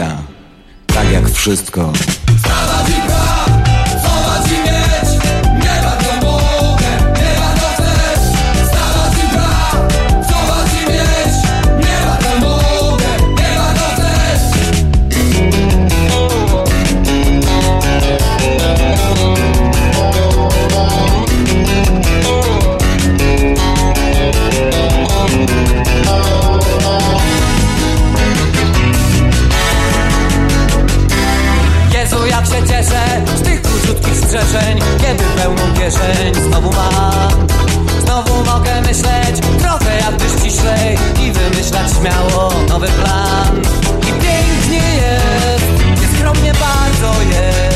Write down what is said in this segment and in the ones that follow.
media, tak jak wszystko. Strzeżeń Kiedy pełną kieszeń. Znowu mam Znowu mogę myśleć trochę jakby ściślej I wymyślać śmiało nowy plan. I pięknie jest, nieskromnie bardzo jest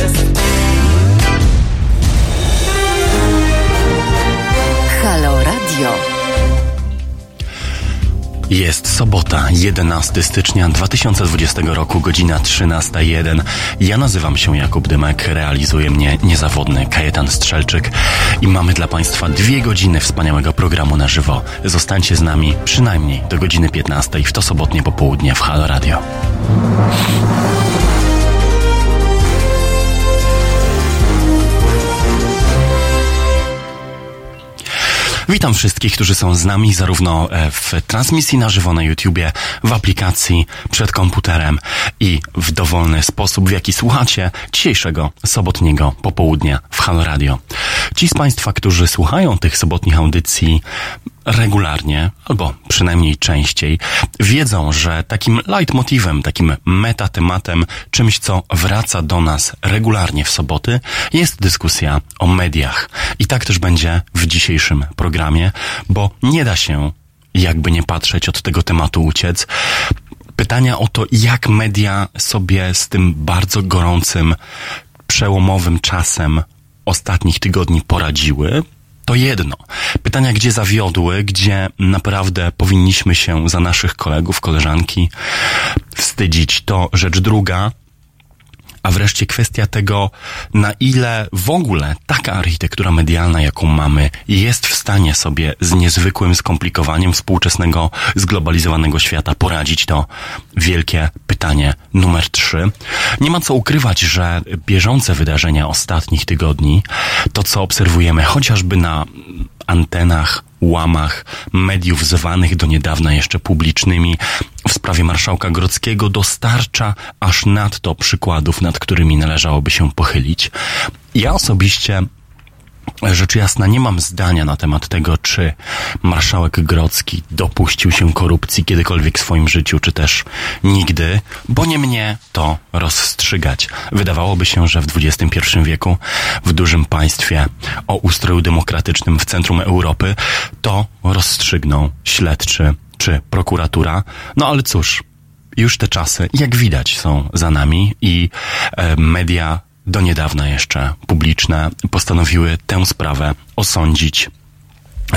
Jest sobota, 11 stycznia 2020 roku, godzina 13.01. Ja nazywam się Jakub Dymek, realizuje mnie niezawodny Kajetan Strzelczyk i mamy dla Państwa dwie godziny wspaniałego programu na żywo. Zostańcie z nami przynajmniej do godziny 15 w to sobotnie popołudnie w Halo Radio. Witam wszystkich, którzy są z nami zarówno e, w transmisji na żywo na YouTubie, w aplikacji, przed komputerem i w dowolny sposób, w jaki słuchacie dzisiejszego sobotniego popołudnia w Halo Radio. Ci z Państwa, którzy słuchają tych sobotnich audycji regularnie, albo przynajmniej częściej, wiedzą, że takim leitmotivem, takim metatematem, czymś, co wraca do nas regularnie w soboty, jest dyskusja o mediach. I tak też będzie w dzisiejszym programie, bo nie da się, jakby nie patrzeć, od tego tematu uciec. Pytania o to, jak media sobie z tym bardzo gorącym, przełomowym czasem ostatnich tygodni poradziły, to jedno. Pytania, gdzie zawiodły, gdzie naprawdę powinniśmy się za naszych kolegów, koleżanki wstydzić, to rzecz druga. A wreszcie kwestia tego, na ile w ogóle taka architektura medialna, jaką mamy, jest w stanie sobie z niezwykłym skomplikowaniem współczesnego, zglobalizowanego świata poradzić, to wielkie pytanie numer trzy. Nie ma co ukrywać, że bieżące wydarzenia ostatnich tygodni, to co obserwujemy chociażby na antenach, łamach mediów zwanych do niedawna jeszcze publicznymi sprawie marszałka Grodzkiego dostarcza aż nadto przykładów, nad którymi należałoby się pochylić. Ja osobiście Rzecz jasna, nie mam zdania na temat tego, czy marszałek Grodzki dopuścił się korupcji kiedykolwiek w swoim życiu, czy też nigdy, bo nie mnie to rozstrzygać. Wydawałoby się, że w XXI wieku, w dużym państwie o ustroju demokratycznym w centrum Europy, to rozstrzygną śledczy czy prokuratura. No ale cóż, już te czasy, jak widać, są za nami i e, media do niedawna jeszcze publiczne postanowiły tę sprawę osądzić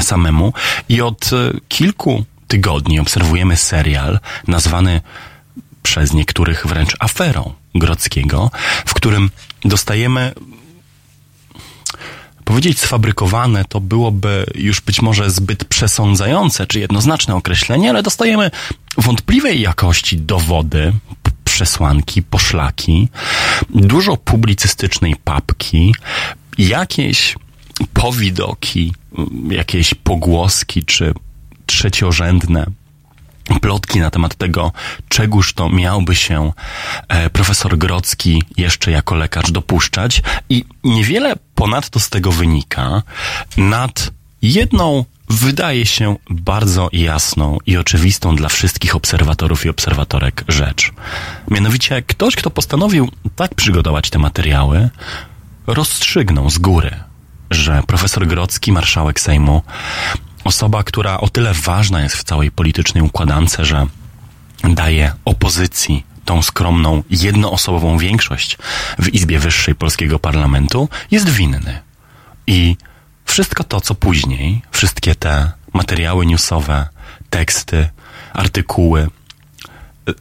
samemu i od e, kilku tygodni obserwujemy serial nazwany przez niektórych wręcz aferą Grodzkiego, w którym dostajemy powiedzieć sfabrykowane to byłoby już być może zbyt przesądzające czy jednoznaczne określenie, ale dostajemy wątpliwej jakości dowody, przesłanki, poszlaki, dużo publicystycznej papki, jakieś powidoki, jakieś pogłoski czy trzeciorzędne plotki na temat tego, czegóż to miałby się e, profesor Grodzki jeszcze jako lekarz dopuszczać i niewiele ponadto z tego wynika nad jedną wydaje się bardzo jasną i oczywistą dla wszystkich obserwatorów i obserwatorek rzecz. Mianowicie ktoś, kto postanowił tak przygotować te materiały, rozstrzygnął z góry, że profesor Grodzki, marszałek Sejmu, osoba, która o tyle ważna jest w całej politycznej układance, że daje opozycji tą skromną, jednoosobową większość w Izbie Wyższej Polskiego Parlamentu, jest winny. I wszystko to, co później, wszystkie te materiały newsowe, teksty, artykuły, y, y,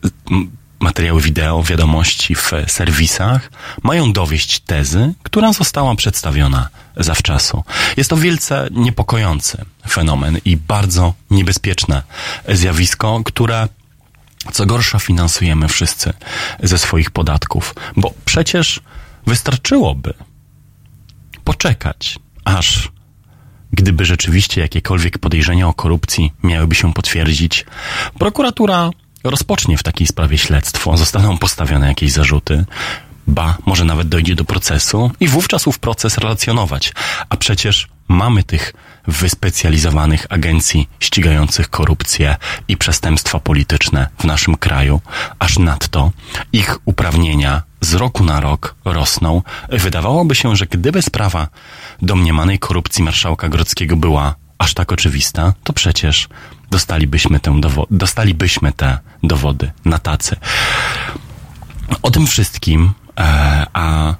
materiały wideo, wiadomości w serwisach mają dowieść tezy, która została przedstawiona zawczasu. Jest to wielce niepokojący fenomen i bardzo niebezpieczne zjawisko, które Co gorsza, finansujemy wszyscy ze swoich podatków, bo przecież wystarczyłoby poczekać, aż gdyby rzeczywiście jakiekolwiek podejrzenia o korupcji miałyby się potwierdzić, prokuratura rozpocznie w takiej sprawie śledztwo, zostaną postawione jakieś zarzuty, ba, może nawet dojdzie do procesu i wówczas ów proces relacjonować. A przecież mamy tych wyspecjalizowanych agencji ścigających korupcję i przestępstwa polityczne w naszym kraju, aż nadto ich uprawnienia z roku na rok rosną. Wydawałoby się, że gdyby sprawa domniemanej korupcji marszałka Grodzkiego była aż tak oczywista, to przecież dostalibyśmy, tę dowo- dostalibyśmy te dowody na tacy. O tym wszystkim, e, a,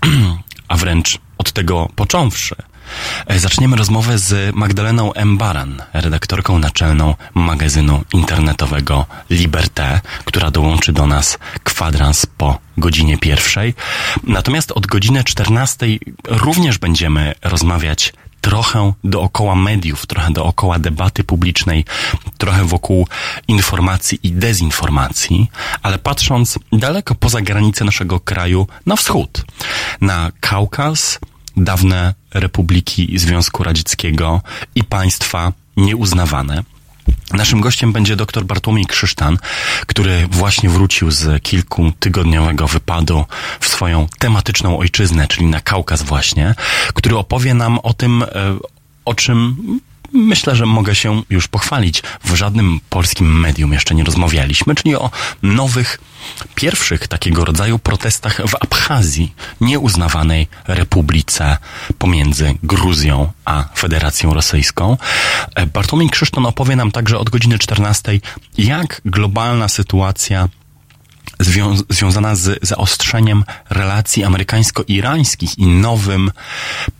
a wręcz od tego począwszy, e, zaczniemy rozmowę z Magdaleną M. Baran, redaktorką naczelną magazynu internetowego Liberté, która dołączy do nas kwadrans po godzinie pierwszej. Natomiast od godziny 14 również będziemy rozmawiać trochę dookoła mediów, trochę dookoła debaty publicznej, trochę wokół informacji i dezinformacji, ale patrząc daleko poza granice naszego kraju, na wschód, na Kaukaz, dawne republiki Związku Radzieckiego i państwa nieuznawane. Naszym gościem będzie dr Bartłomiej Krzysztan, który właśnie wrócił z kilkutygodniowego wypadu w swoją tematyczną ojczyznę, czyli na Kaukaz właśnie, który opowie nam o tym, e, o czym myślę, że mogę się już pochwalić. W żadnym polskim medium jeszcze nie rozmawialiśmy, czyli o nowych, pierwszych takiego rodzaju protestach w Abchazji, nieuznawanej republice pomiędzy Gruzją a Federacją Rosyjską. E, Bartłomiej Krzyszton opowie nam także od godziny 14, jak globalna sytuacja zwią związana z zaostrzeniem relacji amerykańsko-irańskich i nowym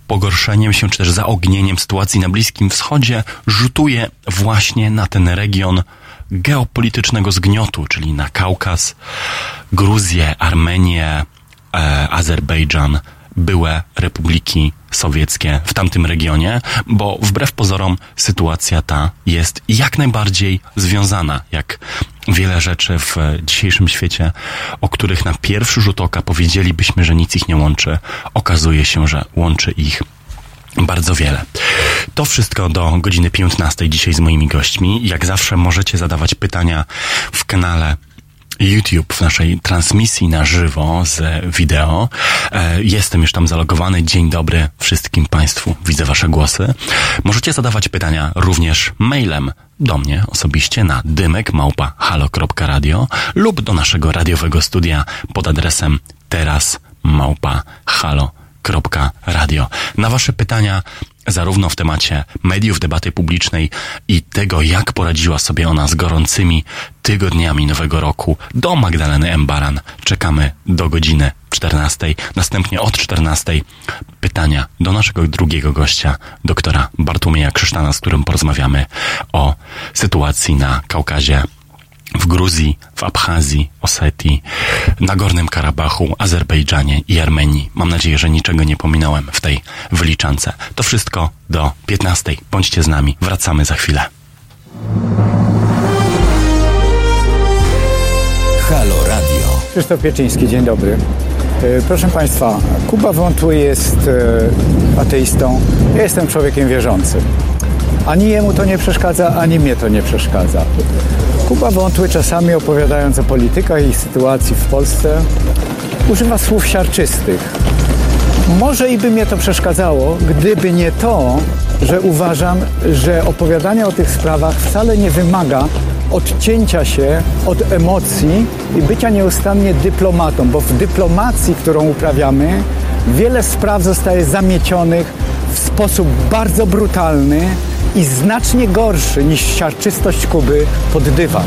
pogorszeniem się, czy też zaognieniem sytuacji na Bliskim Wschodzie rzutuje właśnie na ten region geopolitycznego zgniotu, czyli na Kaukaz, Gruzję, Armenię, e, Azerbejdżan, były republiki sowieckie w tamtym regionie, bo wbrew pozorom sytuacja ta jest jak najbardziej związana, jak wiele rzeczy w dzisiejszym świecie, o których na pierwszy rzut oka powiedzielibyśmy, że nic ich nie łączy, okazuje się, że łączy ich bardzo wiele. To wszystko do godziny 15 dzisiaj z moimi gośćmi. Jak zawsze możecie zadawać pytania w kanale YouTube w naszej transmisji na żywo z wideo. E, jestem już tam zalogowany. Dzień dobry wszystkim Państwu. Widzę Wasze głosy. Możecie zadawać pytania również mailem do mnie osobiście na dymekmałpa.halo.radio lub do naszego radiowego studia pod adresem teraz małpa halo.radio. Na Wasze pytania zarówno w temacie mediów, debaty publicznej i tego, jak poradziła sobie ona z gorącymi tygodniami nowego roku do Magdaleny M. Baran. Czekamy do godziny 14. Następnie od 14 pytania do naszego drugiego gościa, doktora Bartłomieja Krzysztana, z którym porozmawiamy o sytuacji na Kaukazie w Gruzji, w Abchazji, Osetii, Nagornym Karabachu, Azerbejdżanie i Armenii. Mam nadzieję, że niczego nie pominąłem w tej wyliczance. To wszystko do 15. Bądźcie z nami. Wracamy za chwilę. Halo Radio. Krzysztof Pieczyński, dzień dobry. E, Proszę Państwa, Kuba Wątły jest e, ateistą, ja jestem człowiekiem wierzącym. Ani jemu to nie przeszkadza, ani mnie to nie przeszkadza. Kuba Wątły czasami opowiadając o politykach i sytuacji w Polsce używa słów siarczystych. Może i by mnie to przeszkadzało, gdyby nie to, że uważam, że opowiadanie o tych sprawach wcale nie wymaga odcięcia się od emocji i bycia nieustannie dyplomatą, bo w dyplomacji, którą uprawiamy, wiele spraw zostaje zamiecionych w sposób bardzo brutalny i znacznie gorszy niż siarczystość Kuby pod dywan.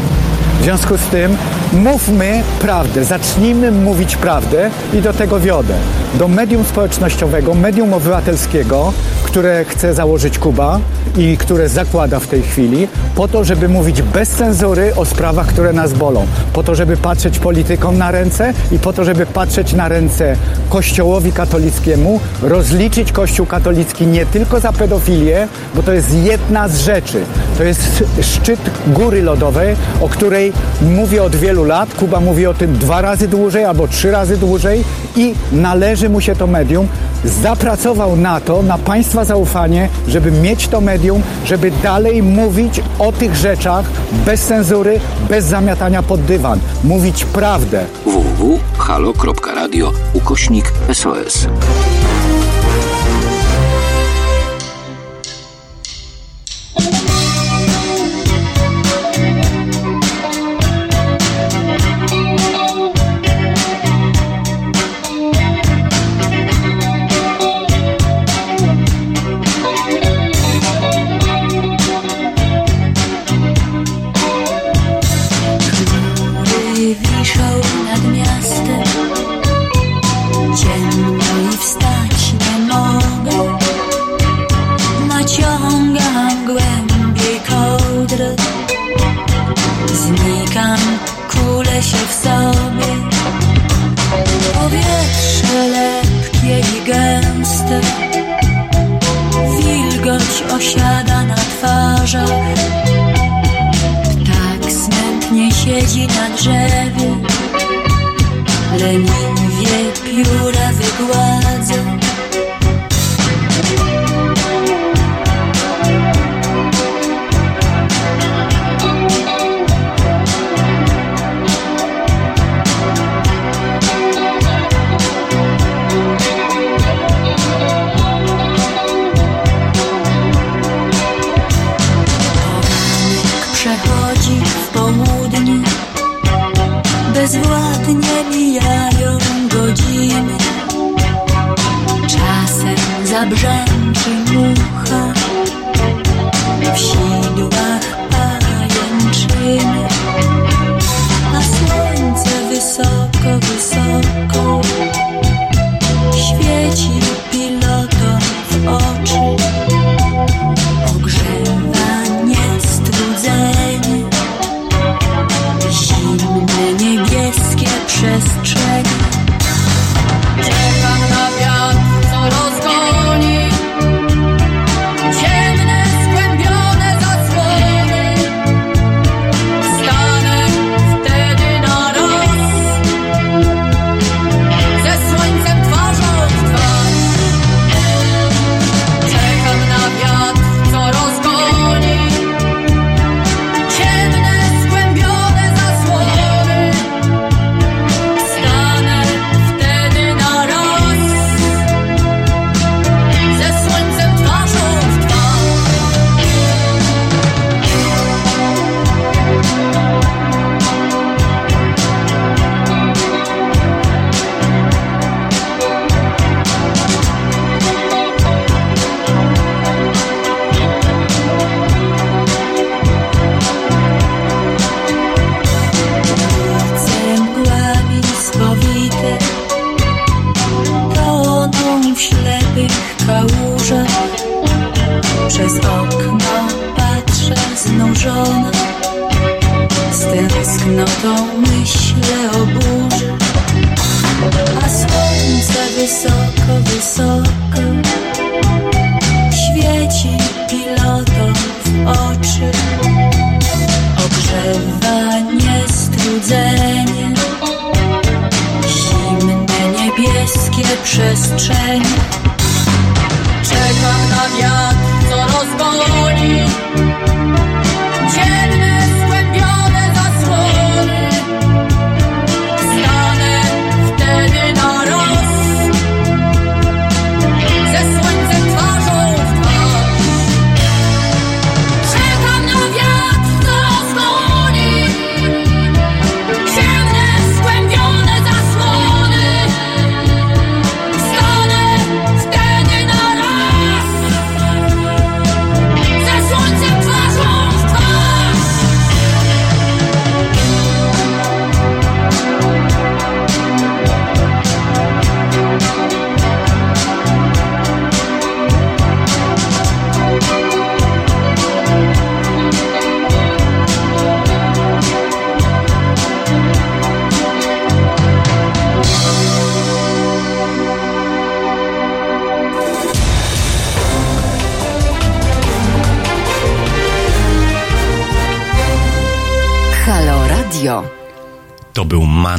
W związku z tym mówmy prawdę, zacznijmy mówić prawdę i do tego wiodę. do medium społecznościowego, medium obywatelskiego, które chce założyć Kuba i które zakłada w tej chwili, po to, żeby mówić bez cenzury o sprawach, które nas bolą, po to, żeby patrzeć politykom na ręce i po to, żeby patrzeć na ręce Kościołowi katolickiemu, rozliczyć Kościół katolicki nie tylko za pedofilię, bo to jest jedna z rzeczy. To jest szczyt góry lodowej, o której mówię od wielu lat. Kuba mówi o tym dwa razy dłużej albo trzy razy dłużej i należy mu się to medium. Zapracował na to, na Państwa zaufanie, żeby mieć to medium, żeby dalej mówić o tych rzeczach bez cenzury, bez zamiatania pod dywan. Mówić prawdę. www.halo.radio ukośnik SOS.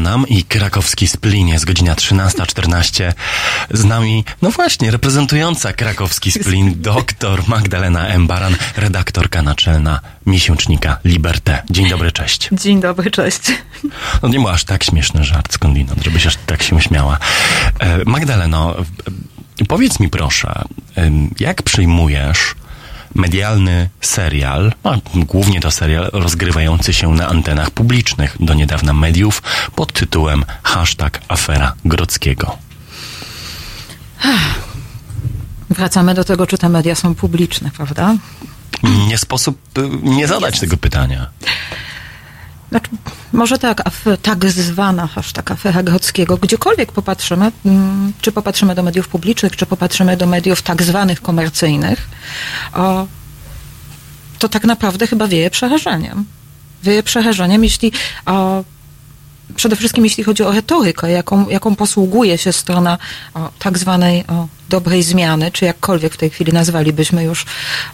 Był Manam i krakowski Splin. Jest godzina 13.14. Z nami, no właśnie, reprezentująca krakowski Splin, doktor Magdalena M. Baran, redaktorka naczelna miesięcznika Liberté. Dzień dobry, cześć. Dzień dobry, cześć. No nie był aż tak śmieszny żart skądinąd, żebyś aż tak się śmiała. E, Magdaleno, powiedz mi proszę, jak przyjmujesz medialny serial, a głównie to serial rozgrywający się na antenach publicznych do niedawna mediów pod tytułem hashtag afera Grodzkiego. Wracamy do tego, czy te media są publiczne, prawda? Nie sposób y, nie zadać tego pytania. Znaczy, może tak, af, tak zwana hashtag afera Grodzkiego, gdziekolwiek popatrzymy, mm, czy popatrzymy do mediów publicznych, czy popatrzymy do mediów tak zwanych komercyjnych, o, to tak naprawdę chyba wieje przerażeniem. Wieje przerażeniem, jeśli o, przede wszystkim jeśli chodzi o retorykę, jaką, jaką posługuje się strona o, tak zwanej o, dobrej zmiany, czy jakkolwiek w tej chwili nazwalibyśmy już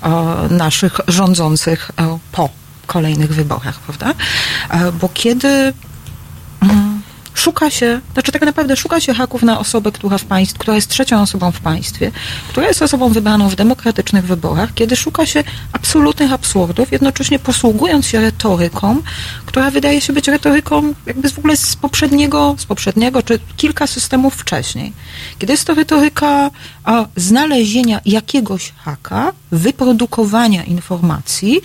o, naszych rządzących o, po kolejnych wyborach, prawda? E, Bo kiedy mm, szuka się, znaczy tak naprawdę szuka się haków na osobę, która, w państw, która jest trzecią osobą w państwie, która jest osobą wybraną w demokratycznych wyborach, kiedy szuka się absolutnych absurdów, jednocześnie posługując się retoryką, która wydaje się być retoryką jakby w ogóle z poprzedniego, z poprzedniego czy kilka systemów wcześniej. Kiedy jest to retoryka a, znalezienia jakiegoś haka, wyprodukowania informacji,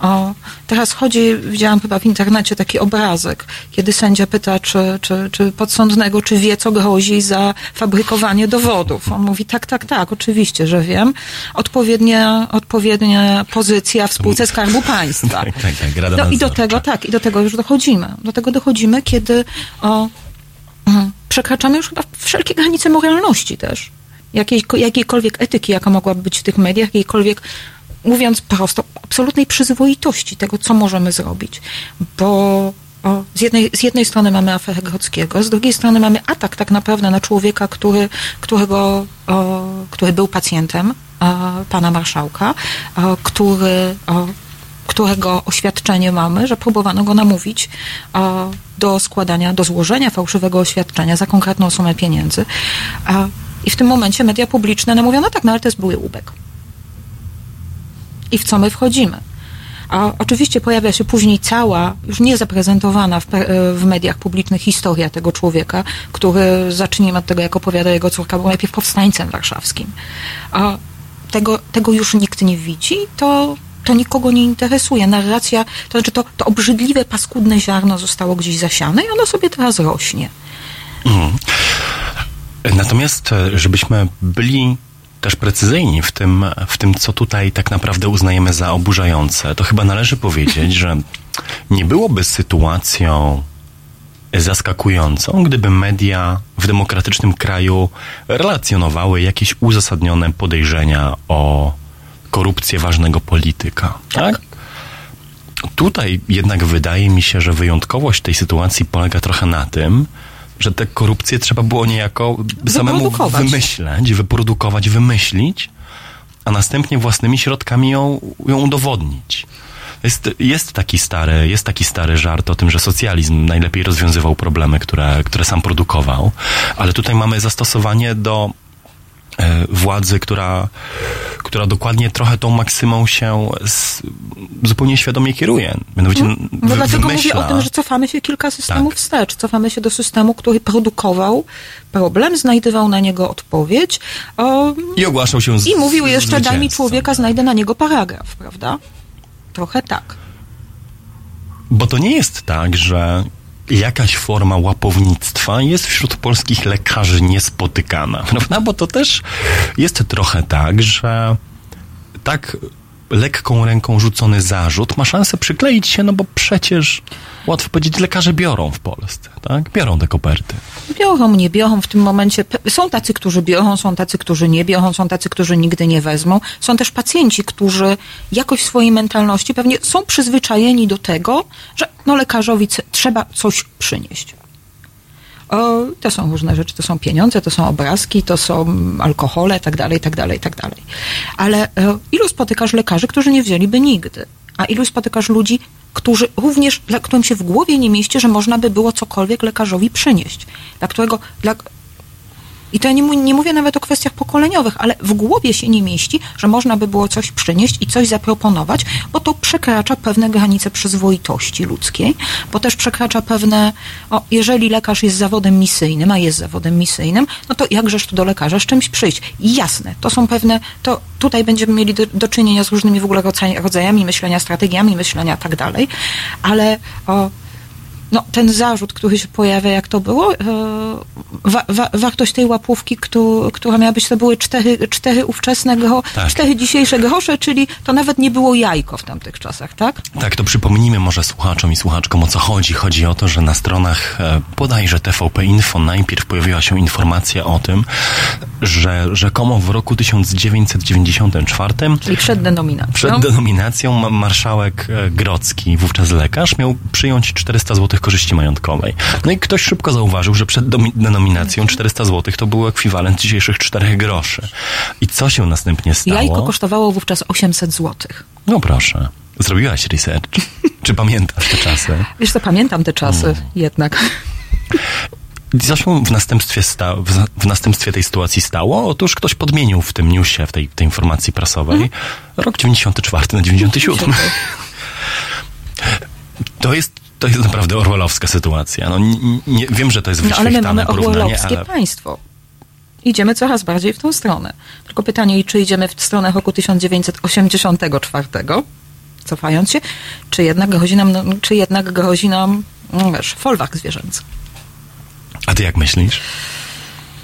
o, teraz chodzi, widziałam chyba w internecie taki obrazek, kiedy sędzia pyta, czy, czy, czy podsądnego, czy wie, co grozi za fabrykowanie dowodów. On mówi, tak, tak, tak, oczywiście, że wiem. Odpowiednia, odpowiednia pozycja w spółce Skarbu Państwa. Tak, tak, tak, Rada No i do tego, tak, i do tego już dochodzimy. Do tego dochodzimy, kiedy o, mm, przekraczamy już chyba wszelkie granice moralności też. Jakiej, jakiejkolwiek etyki, jaka mogłaby być w tych mediach, jakiejkolwiek, mówiąc prosto, absolutnej przyzwoitości tego, co możemy zrobić. Bo o, z, jednej, z jednej strony mamy aferę Grodzkiego, z drugiej strony mamy atak tak naprawdę na człowieka, który, którego, o, który był pacjentem o, pana marszałka, który, którego oświadczenie mamy, że próbowano go namówić do składania, do złożenia fałszywego oświadczenia za konkretną sumę pieniędzy. I w tym momencie media publiczne nam mówią, no tak, no ale to jest były łubek. I w co my wchodzimy? A oczywiście pojawia się później cała, już nie zaprezentowana w, pe- w mediach publicznych historia tego człowieka, który, zacznijmy od tego, jak opowiada jego córka, był najpierw powstańcem warszawskim. A tego, tego już nikt nie widzi, to, to nikogo nie interesuje. Narracja, to znaczy to, to obrzydliwe, paskudne ziarno zostało gdzieś zasiane i ono sobie teraz rośnie. Natomiast, e, żebyśmy byli też precyzyjni w tym, w tym, co tutaj tak naprawdę uznajemy za oburzające, to chyba należy powiedzieć, że nie byłoby sytuacją zaskakującą, gdyby media w demokratycznym kraju relacjonowały jakieś uzasadnione podejrzenia o korupcję ważnego polityka. Tak? Tutaj jednak wydaje mi się, że wyjątkowość tej sytuacji polega trochę na tym, że tę korupcję trzeba było niejako samemu wymyśleć, wyprodukować, wymyślić, a następnie własnymi środkami ją, ją udowodnić. Jest, jest, taki stary, jest taki stary żart o tym, że socjalizm najlepiej rozwiązywał problemy, które, które sam produkował, ale tutaj mamy zastosowanie do władzy, która, która dokładnie trochę tą maksymą się z, zupełnie świadomie kieruje. Mianowicie No wy- dlatego mówię o tym, że cofamy się kilka systemów Tak. wstecz. Cofamy się do systemu, który produkował problem, znajdywał na niego odpowiedź I ogłaszał się z i mówił jeszcze, daj mi człowieka, znajdę na niego paragraf, prawda? Trochę tak. Bo to nie jest tak, że jakaś forma łapownictwa jest wśród polskich lekarzy niespotykana, prawda? Bo to też jest trochę tak, że tak lekką ręką rzucony zarzut ma szansę przykleić się, no bo przecież łatwo powiedzieć, lekarze biorą w Polsce, tak? Biorą te koperty. Biorą, nie biorą w tym momencie. Są tacy, którzy biorą, są tacy, którzy nie biorą, są tacy, którzy nigdy nie wezmą. Są też pacjenci, którzy jakoś w swojej mentalności pewnie są przyzwyczajeni do tego, że no lekarzowi trzeba coś przynieść. O, to są różne rzeczy, to są pieniądze, to są obrazki, to są alkohole, tak dalej, tak dalej, tak dalej. Ale e, ilu spotykasz lekarzy, którzy nie wzięliby nigdy? A ilu spotykasz ludzi, którzy również, dla którym się w głowie nie mieści, że można by było cokolwiek lekarzowi przynieść. Dla którego, dla, i to ja nie, nie mówię nawet o kwestiach pokoleniowych, ale w głowie się nie mieści, że można by było coś przynieść i coś zaproponować, bo to przekracza pewne granice przyzwoitości ludzkiej, bo też przekracza pewne, o, jeżeli lekarz jest zawodem misyjnym, a jest zawodem misyjnym, no to jakżeż tu do lekarza z czymś przyjść? I jasne, to są pewne, to tutaj będziemy mieli do, do czynienia z różnymi w ogóle rodzaj- rodzajami myślenia, strategiami myślenia, tak dalej, ale o, no, ten zarzut, który się pojawia, jak to było, e, wa, wa, wartość tej łapówki, któ, która miała być, to były cztery, cztery ówczesne, gro, Tak. cztery dzisiejsze grosze, czyli to nawet nie było jajko w tamtych czasach, tak? Tak, to przypomnijmy może słuchaczom i słuchaczkom o co chodzi. Chodzi o to, że na stronach e, bodajże TVP Info najpierw pojawiła się informacja o tym, że rzekomo w roku 1994 Czyli przed denominacją. przed denominacją ma- marszałek e, Grocki, wówczas lekarz, miał przyjąć 400 zł korzyści majątkowej. No i ktoś szybko zauważył, że przed denominacją 400 zł to był ekwiwalent dzisiejszych 4 groszy. I co się następnie stało? Jajko kosztowało wówczas 800 złotych. No proszę, zrobiłaś research. Czy pamiętasz te czasy? Wiesz co, pamiętam te czasy Mm. jednak. Co się w następstwie, sta- w, następstwie tej sytuacji stało? Otóż ktoś podmienił w tym newsie, w tej, tej informacji prasowej, Mhm. rok 94 na 97. To jest, to jest naprawdę orwellowska sytuacja. No, nie, nie, wiem, że to jest No ale my wyświechtane mamy orwellowskie ale państwo. Idziemy coraz bardziej w tą stronę. Tylko pytanie, czy idziemy w stronę roku 1984, cofając się, czy jednak grozi nam, no, czy jednak grozi nam, no wiesz, folwark zwierzęcy. a ty jak myślisz?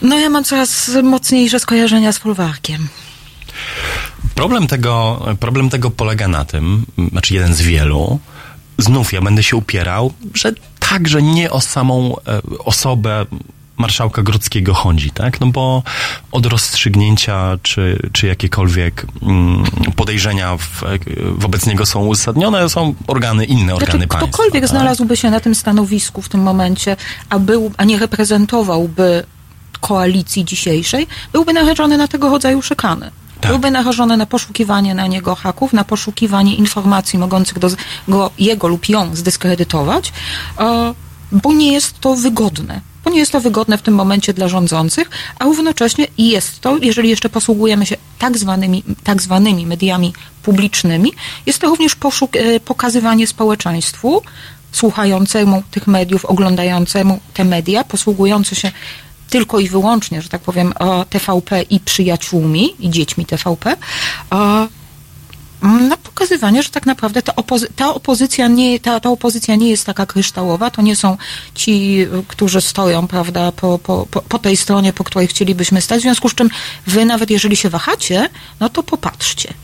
No ja mam coraz mocniejsze skojarzenia z folwarkiem. Problem tego, problem tego polega na tym, znaczy jeden z wielu, znów ja będę się upierał, że także nie o samą e, osobę marszałka Grodzkiego chodzi, tak? No bo od rozstrzygnięcia czy, czy jakiekolwiek mm, podejrzenia w, wobec niego są uzasadnione, są organy, inne organy Znaczy, państwa. ktokolwiek tak? znalazłby się na tym stanowisku w tym momencie, a, był, a nie reprezentowałby koalicji dzisiejszej, byłby narażony na tego rodzaju szykany. Tak. Byłby narażony na poszukiwanie na niego haków, na poszukiwanie informacji mogących do, go, jego lub ją zdyskredytować, e, bo nie jest to wygodne. Bo nie jest to wygodne w tym momencie dla rządzących, a równocześnie jest to, jeżeli jeszcze posługujemy się tak zwanymi, tak zwanymi mediami publicznymi, jest to również e, pokazywanie społeczeństwu, słuchającemu tych mediów, oglądającemu te media, posługujący się tylko i wyłącznie, że tak powiem, o TVP i przyjaciółmi, i dziećmi TVP, o, na pokazywanie, że tak naprawdę ta, opozy- ta, opozycja nie, ta, ta opozycja nie jest taka kryształowa, to nie są ci, którzy stoją, prawda, po, po, po tej stronie, po której chcielibyśmy stać, w związku z czym wy nawet jeżeli się wahacie, no to popatrzcie.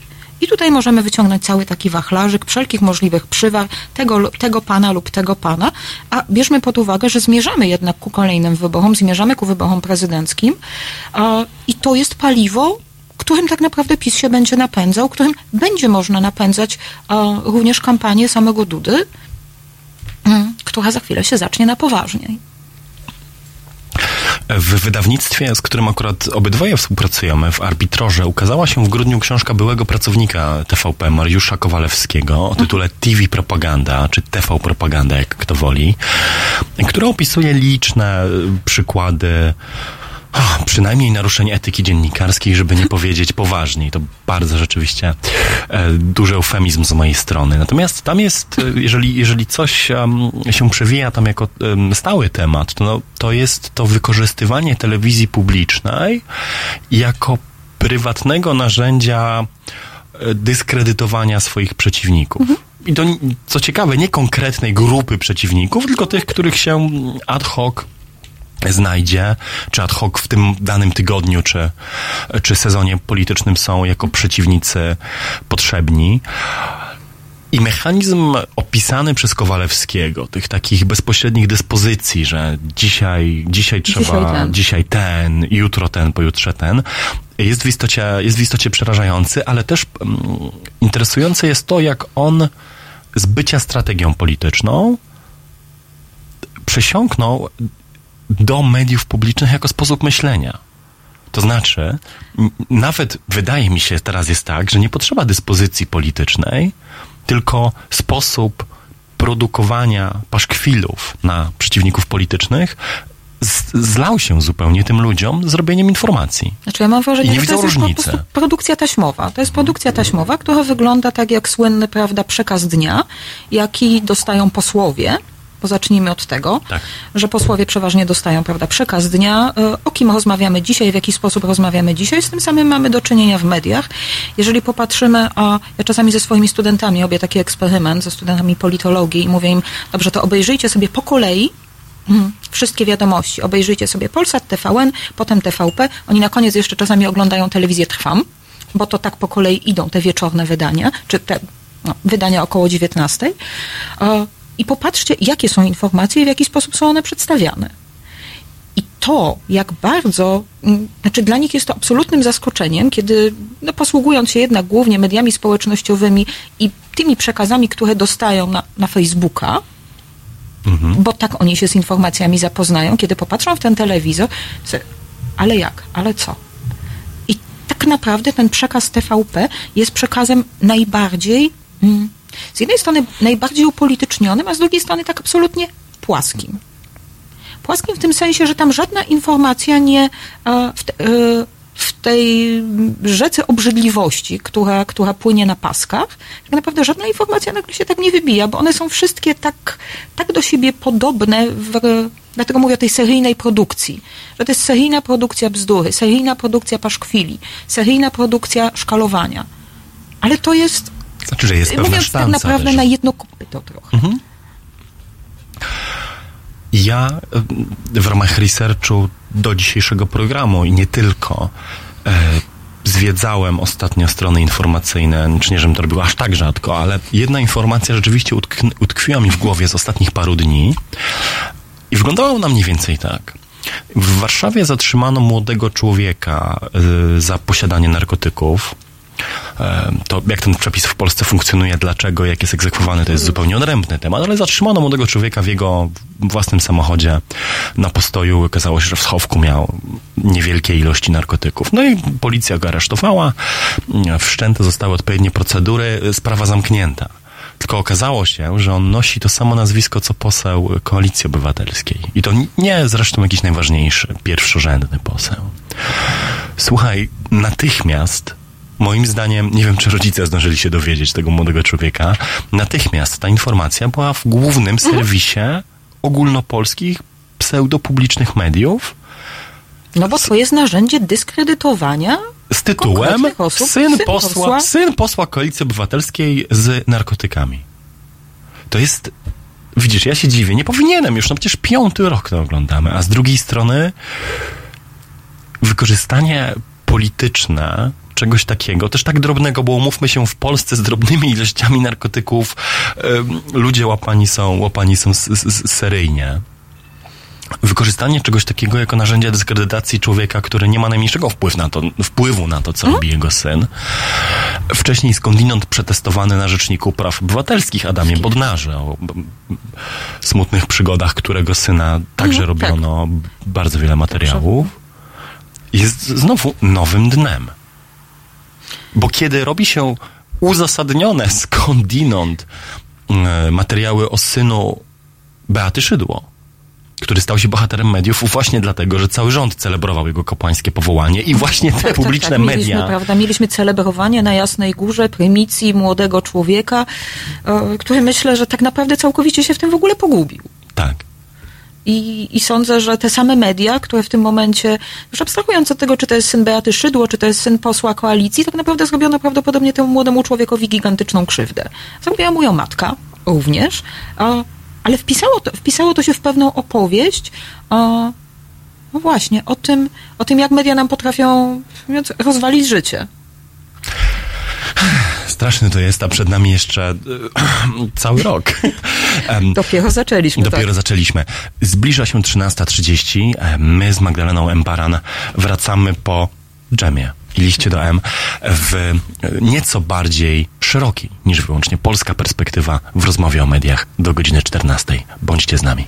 I tutaj możemy wyciągnąć cały taki wachlarzyk wszelkich możliwych przywar tego, tego pana lub tego pana, a bierzmy pod uwagę, że zmierzamy jednak ku kolejnym wyborom, zmierzamy ku wyborom prezydenckim a, i to jest paliwo, którym tak naprawdę PiS się będzie napędzał, którym będzie można napędzać a, również kampanię samego Dudy, mm, która za chwilę się zacznie na poważnie. W wydawnictwie, z którym akurat obydwoje współpracujemy, w Arbitrorze, ukazała się w grudniu książka byłego pracownika TVP, Mariusza Kowalewskiego, o tytule TV Propaganda, czy TV Propaganda, jak kto woli, która opisuje liczne y, przykłady o, przynajmniej naruszeń etyki dziennikarskiej, żeby nie powiedzieć poważniej. To bardzo rzeczywiście e, duży eufemizm z mojej strony. Natomiast tam jest, e, jeżeli, jeżeli coś em, się przewija tam jako em, stały temat, to, no, to jest to wykorzystywanie telewizji publicznej jako prywatnego narzędzia e, dyskredytowania swoich przeciwników. I to, co ciekawe, nie konkretnej grupy przeciwników, tylko tych, których się ad hoc znajdzie, czy ad hoc w tym danym tygodniu, czy, czy sezonie politycznym są jako przeciwnicy potrzebni. I mechanizm opisany przez Kowalewskiego, tych takich bezpośrednich dyspozycji, że dzisiaj, dzisiaj trzeba, Dzisiaj ten. dzisiaj ten, jutro ten, pojutrze ten, jest w istocie, jest w istocie przerażający, ale też mm, interesujące jest to, jak on z bycia strategią polityczną przesiąknął do mediów publicznych jako sposób myślenia. To znaczy, nawet wydaje mi się teraz jest tak, że nie potrzeba dyspozycji politycznej, tylko sposób produkowania paszkwilów na przeciwników politycznych zlał się zupełnie tym ludziom zrobieniem informacji. Znaczy ja mam wrażenie, I nie że to jest po różnicy. prostu produkcja taśmowa. To jest produkcja taśmowa, która wygląda tak jak słynny, prawda, przekaz dnia, jaki dostają posłowie. Bo zacznijmy od tego, Tak. że posłowie przeważnie dostają, prawda, przekaz dnia, y, o kim rozmawiamy dzisiaj, w jaki sposób rozmawiamy dzisiaj. Z tym samym mamy do czynienia w mediach. Jeżeli popatrzymy, a ja czasami ze swoimi studentami robię taki eksperyment, ze studentami politologii i mówię im, dobrze, to obejrzyjcie sobie po kolei Mhm. Wszystkie wiadomości. Obejrzyjcie sobie Polsat, TVN, potem TVP. Oni na koniec jeszcze czasami oglądają telewizję Trwam, bo to tak po kolei idą te wieczorne wydania, czy te no, wydania około 19. I popatrzcie, jakie są informacje i w jaki sposób są one przedstawiane. I to, jak bardzo, mm, znaczy dla nich jest to absolutnym zaskoczeniem, kiedy no, posługując się jednak głównie mediami społecznościowymi i tymi przekazami, które dostają na, na Facebooka, bo tak oni się z informacjami zapoznają, kiedy popatrzą w ten telewizor, ale jak, ale co? I tak naprawdę ten przekaz TVP jest przekazem najbardziej, mm, z jednej strony najbardziej upolitycznionym, a z drugiej strony tak absolutnie płaskim. Płaskim w tym sensie, że tam żadna informacja nie e, w, te, e, w tej rzece obrzydliwości, która, która płynie na paskach, tak naprawdę żadna informacja nagle się tak nie wybija, bo one są wszystkie tak, tak do siebie podobne, w, dlatego mówię o tej seryjnej produkcji, że to jest seryjna produkcja bzdury, seryjna produkcja paszkwili, seryjna produkcja szkalowania. Ale to jest, Znaczy, że jest pewna mówiąc tak naprawdę też. na jedno kopyto trochę. Ja e, w ramach researchu do dzisiejszego programu i nie tylko e, zwiedzałem ostatnio strony informacyjne, czy nie, żebym to robił aż tak rzadko, ale jedna informacja rzeczywiście utkn- utkwiła mi w głowie z ostatnich paru dni i wyglądała ona mniej więcej tak. W Warszawie zatrzymano młodego człowieka y, za posiadanie narkotyków. To jak ten przepis w Polsce funkcjonuje, dlaczego, jak jest egzekwowany, to jest zupełnie odrębny temat, ale zatrzymano młodego człowieka w jego własnym samochodzie na postoju. Okazało się, że w schowku miał niewielkie ilości narkotyków. No i policja go aresztowała, wszczęte zostały odpowiednie procedury, sprawa zamknięta. Tylko okazało się, że on nosi to samo nazwisko, co poseł Koalicji Obywatelskiej. I to nie zresztą jakiś najważniejszy, pierwszorzędny poseł. Słuchaj, natychmiast, moim zdaniem, nie wiem, czy rodzice zdążyli się dowiedzieć tego młodego człowieka, natychmiast ta informacja była w głównym serwisie ogólnopolskich pseudopublicznych mediów No bo to jest narzędzie dyskredytowania z tytułem osób? syn, Syn posła, posła? syn posła Koalicji Obywatelskiej z narkotykami. To jest... Widzisz, ja się dziwię, nie powinienem już, no przecież piąty rok to oglądamy, a z drugiej strony wykorzystanie polityczne czegoś takiego, też tak drobnego, bo umówmy się, w Polsce z drobnymi ilościami narkotyków ludzie łapani są, łapani są s- s- seryjnie. Wykorzystanie czegoś takiego jako narzędzie dyskredytacji człowieka, który nie ma najmniejszego wpływu na to, wpływu na to co robi jego syn. Wcześniej skądinąd przetestowany na Rzeczniku Praw Obywatelskich Adamie Bodnarze o smutnych przygodach, którego syna także Mhm, tak. robiono bardzo wiele materiałów. Jest znowu nowym dnem. Bo kiedy robi się uzasadnione skądinąd e, materiały o synu Beaty Szydło, który stał się bohaterem mediów właśnie dlatego, że cały rząd celebrował jego kapłańskie powołanie i właśnie te Tak, publiczne tak, tak. Mieliśmy, media. prawda, mieliśmy celebrowanie na Jasnej Górze prymicji młodego człowieka, e, który myślę, że tak naprawdę całkowicie się w tym w ogóle pogubił. Tak. I, I sądzę, że te same media, które w tym momencie, już abstrahując od tego, czy to jest syn Beaty Szydło, czy to jest syn posła koalicji, tak naprawdę zrobiono prawdopodobnie temu młodemu człowiekowi gigantyczną krzywdę. Zrobiła mu ją matka również, ale wpisało to, wpisało to się w pewną opowieść, no właśnie, o tym, o tym, jak media nam potrafią rozwalić życie. Straszny to jest, a przed nami jeszcze e, cały rok. Dopiero zaczęliśmy. Dopiero tak. zaczęliśmy. Zbliża się 13.30. E, My z Magdaleną Emparan wracamy po dżemie i liście do M w e, nieco bardziej szerokiej niż wyłącznie polska perspektywa w rozmowie o mediach do godziny 14. Bądźcie z nami.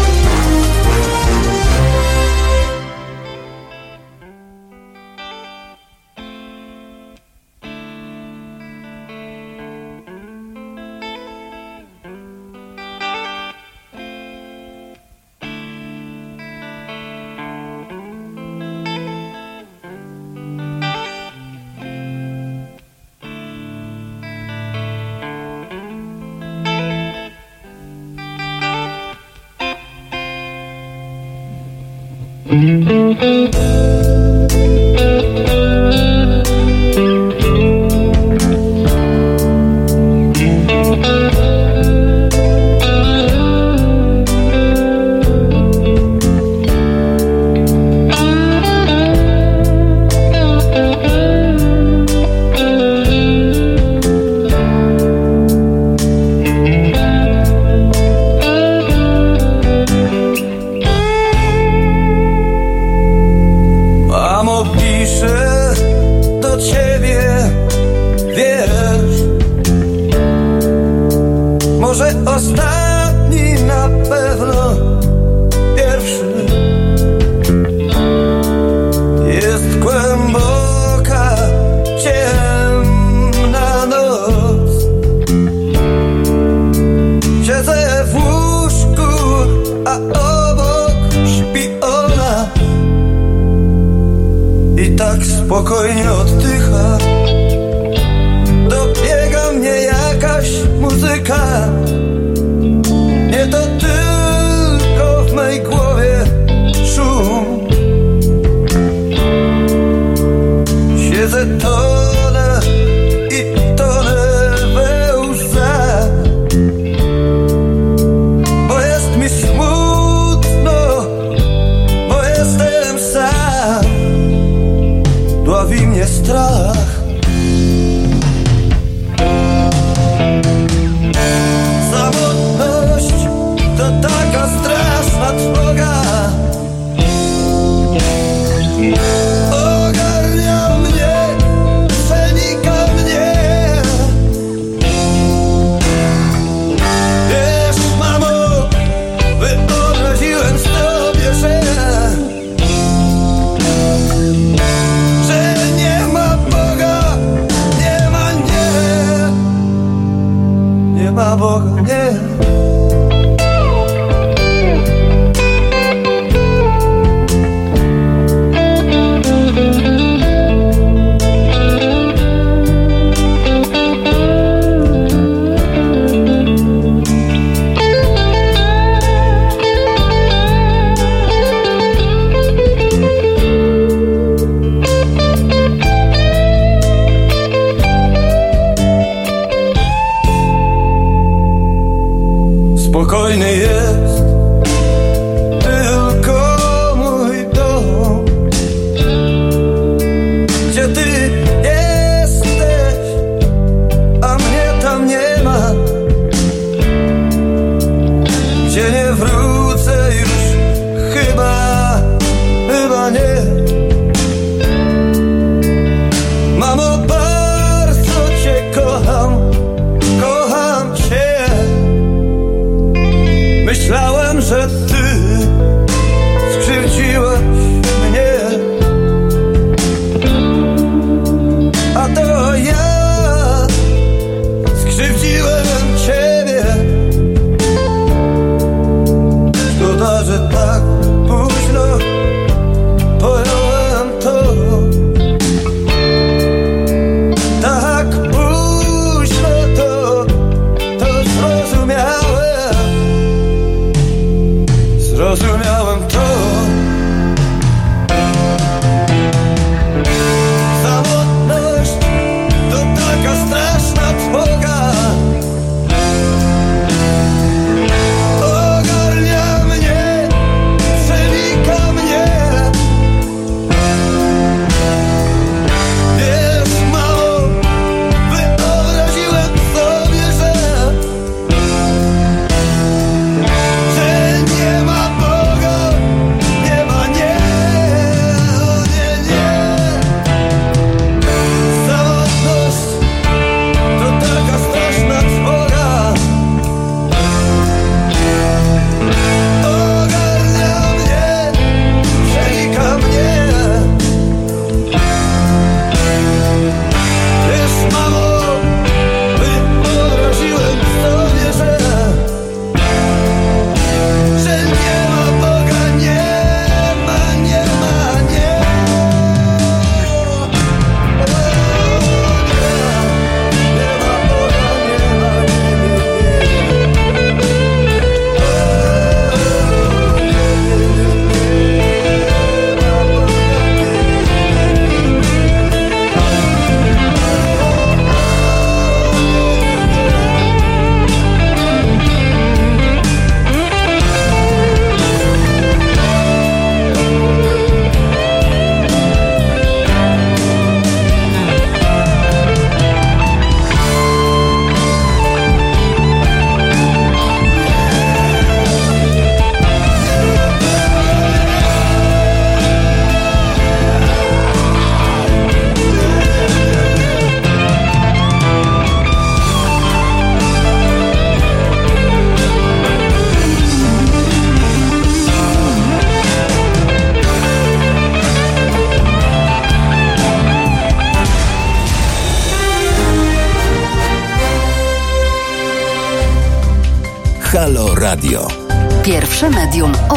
Spokojny jest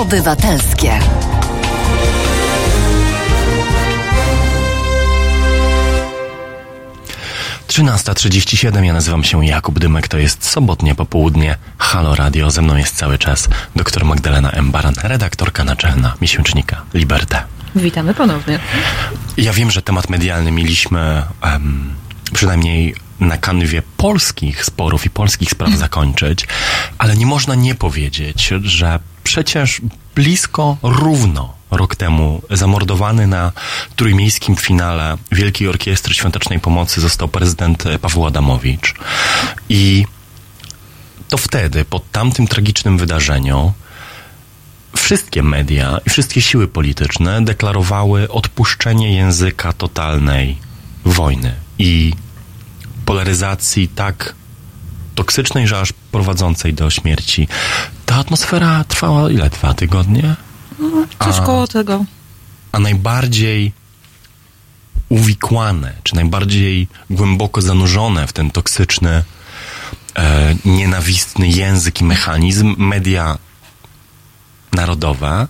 obywatelskie. Trzynasta trzydzieści siedem. Ja nazywam się Jakub Dymek. To jest sobotnie popołudnie. Halo Radio. Ze mną jest cały czas dr Magdalena M. Baran, redaktorka naczelna miesięcznika Liberté. Witamy ponownie. Ja wiem, że temat medialny mieliśmy em, przynajmniej na kanwie polskich sporów i polskich spraw zakończyć, ale nie można nie powiedzieć, że przecież blisko równo rok temu zamordowany na trójmiejskim finale Wielkiej Orkiestry Świątecznej Pomocy został prezydent Paweł Adamowicz. I to wtedy, po tamtym tragicznym wydarzeniu, wszystkie media i wszystkie siły polityczne deklarowały odpuszczenie języka totalnej wojny i polaryzacji tak toksycznej, że aż prowadzącej do śmierci. Ta atmosfera trwała ile? Dwa tygodnie? Coś A- koło tego. A najbardziej uwikłane, czy najbardziej głęboko zanurzone w ten toksyczny, e, nienawistny język i mechanizm media narodowe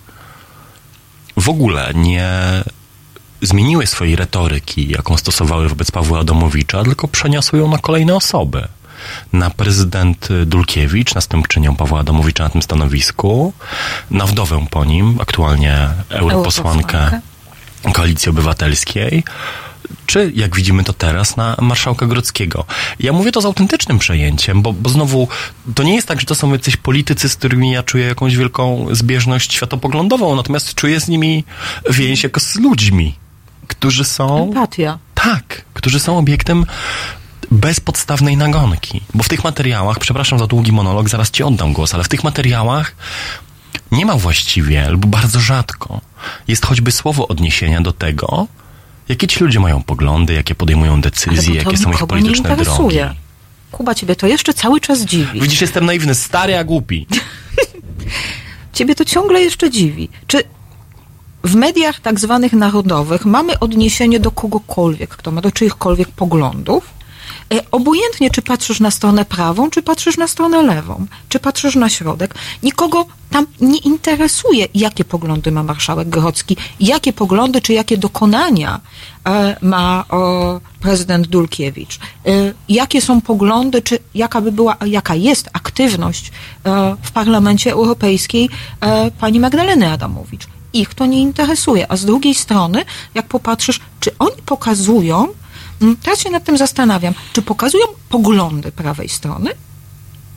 w ogóle nie zmieniły swojej retoryki, jaką stosowały wobec Pawła Adamowicza, tylko przeniosły ją na kolejne osoby. Na prezydent Dulkiewicz, następczynią Pawła Adamowicza na tym stanowisku, na wdowę po nim, aktualnie europosłankę. Koalicji Obywatelskiej, czy jak widzimy to teraz na marszałka Grodzkiego. Ja mówię to z autentycznym przejęciem, bo, bo znowu to nie jest tak, że to są jacyś politycy, z którymi ja czuję jakąś wielką zbieżność światopoglądową, natomiast czuję z nimi więź jako z ludźmi, którzy są Empatia. tak, którzy są obiektem bezpodstawnej nagonki. Bo w tych materiałach, przepraszam za długi monolog, zaraz ci oddam głos, ale w tych materiałach nie ma właściwie, lub bardzo rzadko, jest choćby słowo odniesienia do tego, jakie ci ludzie mają poglądy, jakie podejmują decyzje, jakie są ich polityczne drogi. Kuba, ciebie to jeszcze cały czas dziwi. Widzisz, jestem naiwny, stary, a głupi. Ciebie to ciągle jeszcze dziwi. Czy w mediach tak zwanych narodowych mamy odniesienie do kogokolwiek, kto ma do czyichkolwiek poglądów? E, Obojętnie, czy patrzysz na stronę prawą, czy patrzysz na stronę lewą, czy patrzysz na środek, nikogo tam nie interesuje, jakie poglądy ma marszałek Grodzki, jakie poglądy, czy jakie dokonania e, ma prezydent Dulkiewicz, e, jakie są poglądy, czy jaka by była, jaka jest aktywność w Parlamencie Europejskiej pani Magdaleny Adamowicz. Ich to nie interesuje. A z drugiej strony, jak popatrzysz, czy oni pokazują, teraz się nad tym zastanawiam, czy pokazują poglądy prawej strony,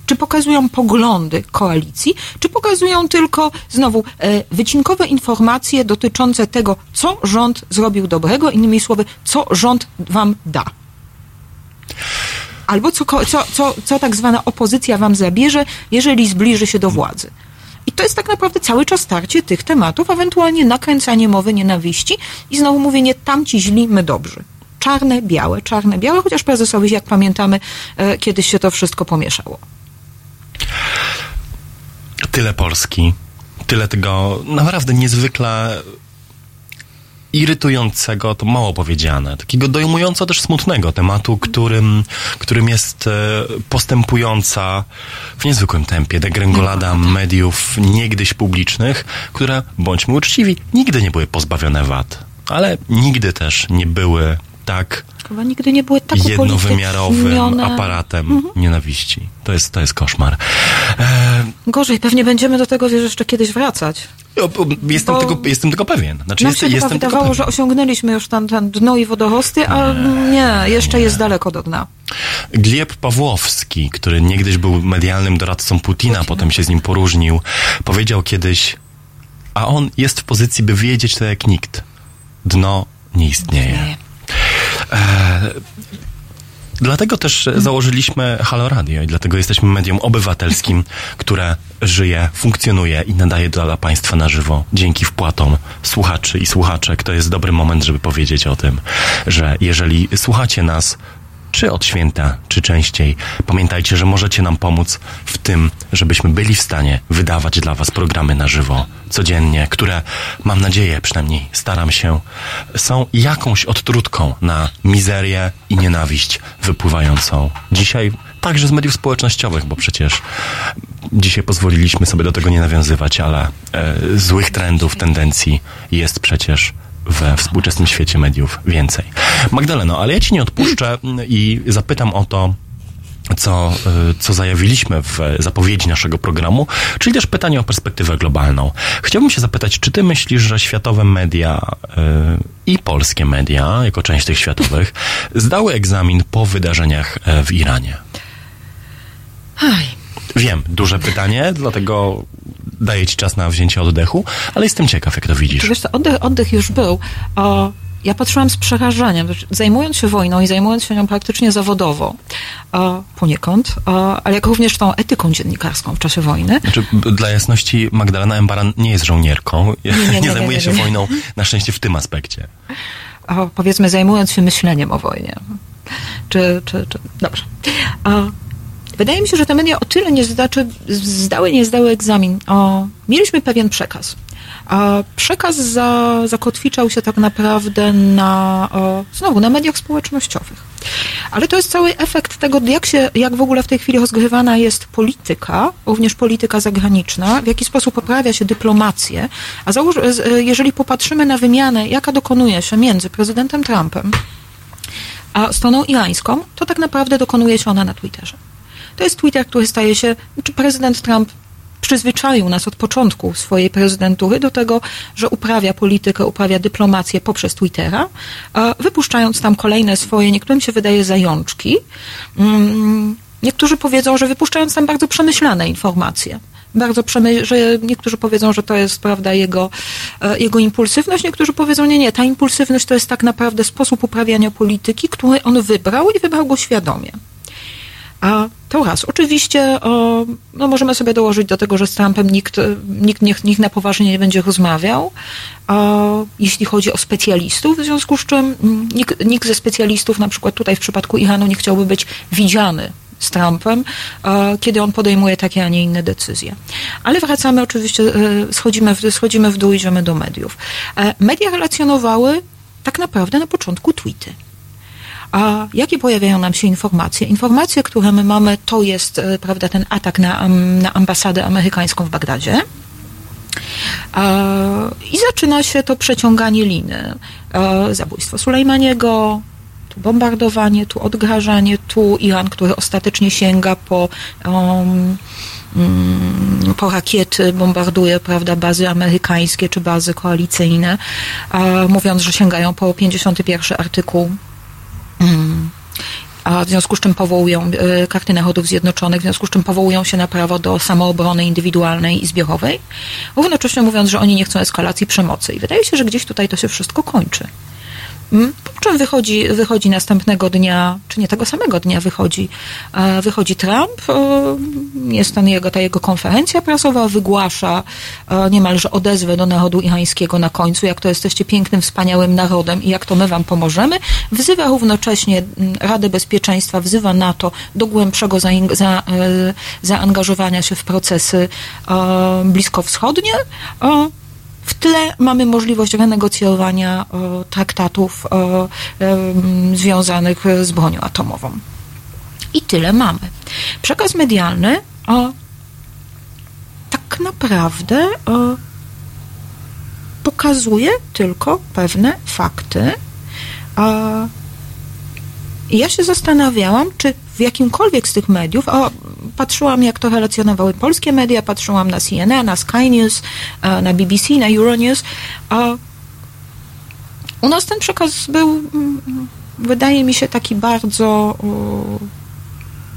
czy pokazują poglądy koalicji, czy pokazują tylko znowu e, wycinkowe informacje dotyczące tego, co rząd zrobił dobrego, innymi słowy, co rząd wam da. Albo co, co, co, co tak zwana opozycja wam zabierze, jeżeli zbliży się do władzy. I to jest tak naprawdę cały czas starcie tych tematów, ewentualnie nakręcanie mowy nienawiści i znowu mówienie tamci źli, my dobrzy. Czarne, białe, czarne, białe, chociaż prezesowi, jak pamiętamy, e, kiedyś się to wszystko pomieszało. Tyle Polski, tyle tego naprawdę niezwykle irytującego, to mało powiedziane, takiego dojmująco też smutnego tematu, którym, którym jest e, postępująca w niezwykłym tempie degrengolada mediów niegdyś publicznych, które, bądźmy uczciwi, nigdy nie były pozbawione wad, ale nigdy też nie były tak Chyba nigdy nie były tak jednowymiarowym aparatem nienawiści. To jest, to jest koszmar. E, Gorzej, pewnie będziemy do tego wiesz, jeszcze kiedyś wracać. o, o, jestem, Bo- tego, jestem tego pewien. Znaczy, Nam jest, się jestem wydawało, pewien. że osiągnęliśmy już tam, tam dno i wodorosty, a nie, jeszcze jest daleko do dna. Gleb Pawłowski, który niegdyś był medialnym doradcą Putina, potem się z nim poróżnił, powiedział kiedyś, a on jest w pozycji, by wiedzieć to jak nikt. Dno nie istnieje. E, Dlatego też e, założyliśmy Halo Radio i dlatego jesteśmy medium obywatelskim, które żyje, funkcjonuje i nadaje dla Państwa na żywo dzięki wpłatom słuchaczy i słuchaczek. To jest dobry moment, żeby powiedzieć o tym, że jeżeli słuchacie nas czy od święta, czy częściej, pamiętajcie, że możecie nam pomóc w tym, żebyśmy byli w stanie wydawać dla Was programy na żywo codziennie, które mam nadzieję, przynajmniej staram się, są jakąś odtrutką na mizerię i nienawiść wypływającą. Dzisiaj także z mediów społecznościowych, bo przecież dzisiaj pozwoliliśmy sobie do tego nie nawiązywać, ale e, złych trendów, tendencji jest przecież we współczesnym świecie mediów więcej. Magdaleno, ale ja ci nie odpuszczę i zapytam o to, co, y, co zajawiliśmy w zapowiedzi naszego programu, czyli też pytanie o perspektywę globalną. Chciałbym się zapytać, czy ty myślisz, że światowe media y, i polskie media, jako część tych światowych, zdały egzamin po wydarzeniach e, w Iranie? Aj. Wiem, duże pytanie, dlatego daję ci czas na wzięcie oddechu, ale jestem ciekaw, jak to widzisz. Wiesz co, oddech, oddech już był. O, ja patrzyłam z przerażeniem, zajmując się wojną i zajmując się nią praktycznie zawodowo, o, poniekąd, o, ale jak również tą etyką dziennikarską w czasie wojny. Znaczy, dla jasności, Magdalena Embaran nie jest żołnierką, nie, nie, nie, nie zajmuje się wojną, na szczęście w tym aspekcie. O, powiedzmy, zajmując się myśleniem o wojnie. Czy, czy, czy, dobrze. Wydaje mi się, że te media o tyle nie zdaczy, zdały, nie zdały egzamin. O, mieliśmy pewien przekaz. A przekaz za, zakotwiczał się tak naprawdę na, o, znowu, na mediach społecznościowych. Ale to jest cały efekt tego, jak, się, jak w ogóle w tej chwili rozgrywana jest polityka, również polityka zagraniczna, w jaki sposób poprawia się dyplomację. A jeżeli popatrzymy na wymianę, jaka dokonuje się między prezydentem Trumpem a stroną irańską, to tak naprawdę dokonuje się ona na Twitterze. To jest Twitter, który staje się, czy prezydent Trump przyzwyczaił nas od początku swojej prezydentury do tego, że uprawia politykę, uprawia dyplomację poprzez Twittera, wypuszczając tam kolejne swoje, niektórym się wydaje, zajączki. Mm, niektórzy powiedzą, że wypuszczając tam bardzo przemyślane informacje. Bardzo przemy- że niektórzy powiedzą, że to jest prawda jego, e, jego impulsywność, niektórzy powiedzą, nie, nie, ta impulsywność to jest tak naprawdę sposób uprawiania polityki, który on wybrał i wybrał go świadomie. A to raz. Oczywiście o, no możemy sobie dołożyć do tego, że z Trumpem nikt, nikt, nikt, nikt na poważnie nie będzie rozmawiał, o, jeśli chodzi o specjalistów, w związku z czym nikt, nikt ze specjalistów, na przykład tutaj w przypadku Iranu, nie chciałby być widziany z Trumpem, kiedy on podejmuje takie, a nie inne decyzje. Ale wracamy oczywiście, e, schodzimy w, schodzimy w dół, idziemy do mediów. E, media relacjonowały tak naprawdę na początku tweety. A jakie pojawiają nam się informacje? Informacje, które my mamy, to jest, e, prawda, ten atak na, na ambasadę amerykańską w Bagdadzie. I zaczyna się to przeciąganie liny. Zabójstwo Sulejmaniego, tu bombardowanie, tu odgrażanie, tu Iran, który ostatecznie sięga po, um, po rakiety, bombarduje prawda, bazy amerykańskie czy bazy koalicyjne, mówiąc, że sięgają po 51 artykuł a w związku z czym powołują e, karty Narodów Zjednoczonych, w związku z czym powołują się na prawo do samoobrony indywidualnej i zbiorowej, równocześnie mówiąc, że oni nie chcą eskalacji przemocy. I wydaje się, że gdzieś tutaj to się wszystko kończy. Mm, po czym wychodzi, wychodzi następnego dnia, czy nie tego samego dnia wychodzi, e, wychodzi Trump, e, jest ten jego, ta jego konferencja prasowa, wygłasza e, niemalże odezwę do narodu irańskiego na końcu, jak to jesteście pięknym, wspaniałym narodem i jak to my wam pomożemy. Wzywa równocześnie Radę Bezpieczeństwa, wzywa NATO do głębszego za, za, zaangażowania się w procesy bliskowschodnie w tle mamy możliwość renegocjowania e, traktatów e, związanych z bronią atomową. I tyle mamy. Przekaz medialny o, tak naprawdę o, pokazuje tylko pewne fakty. O, ja się zastanawiałam, czy w jakimkolwiek z tych mediów, patrzyłam jak to relacjonowały polskie media, patrzyłam na CNN, na Sky News, e, na BBC, na Euronews. U nas ten przekaz był, mm, wydaje mi się, taki bardzo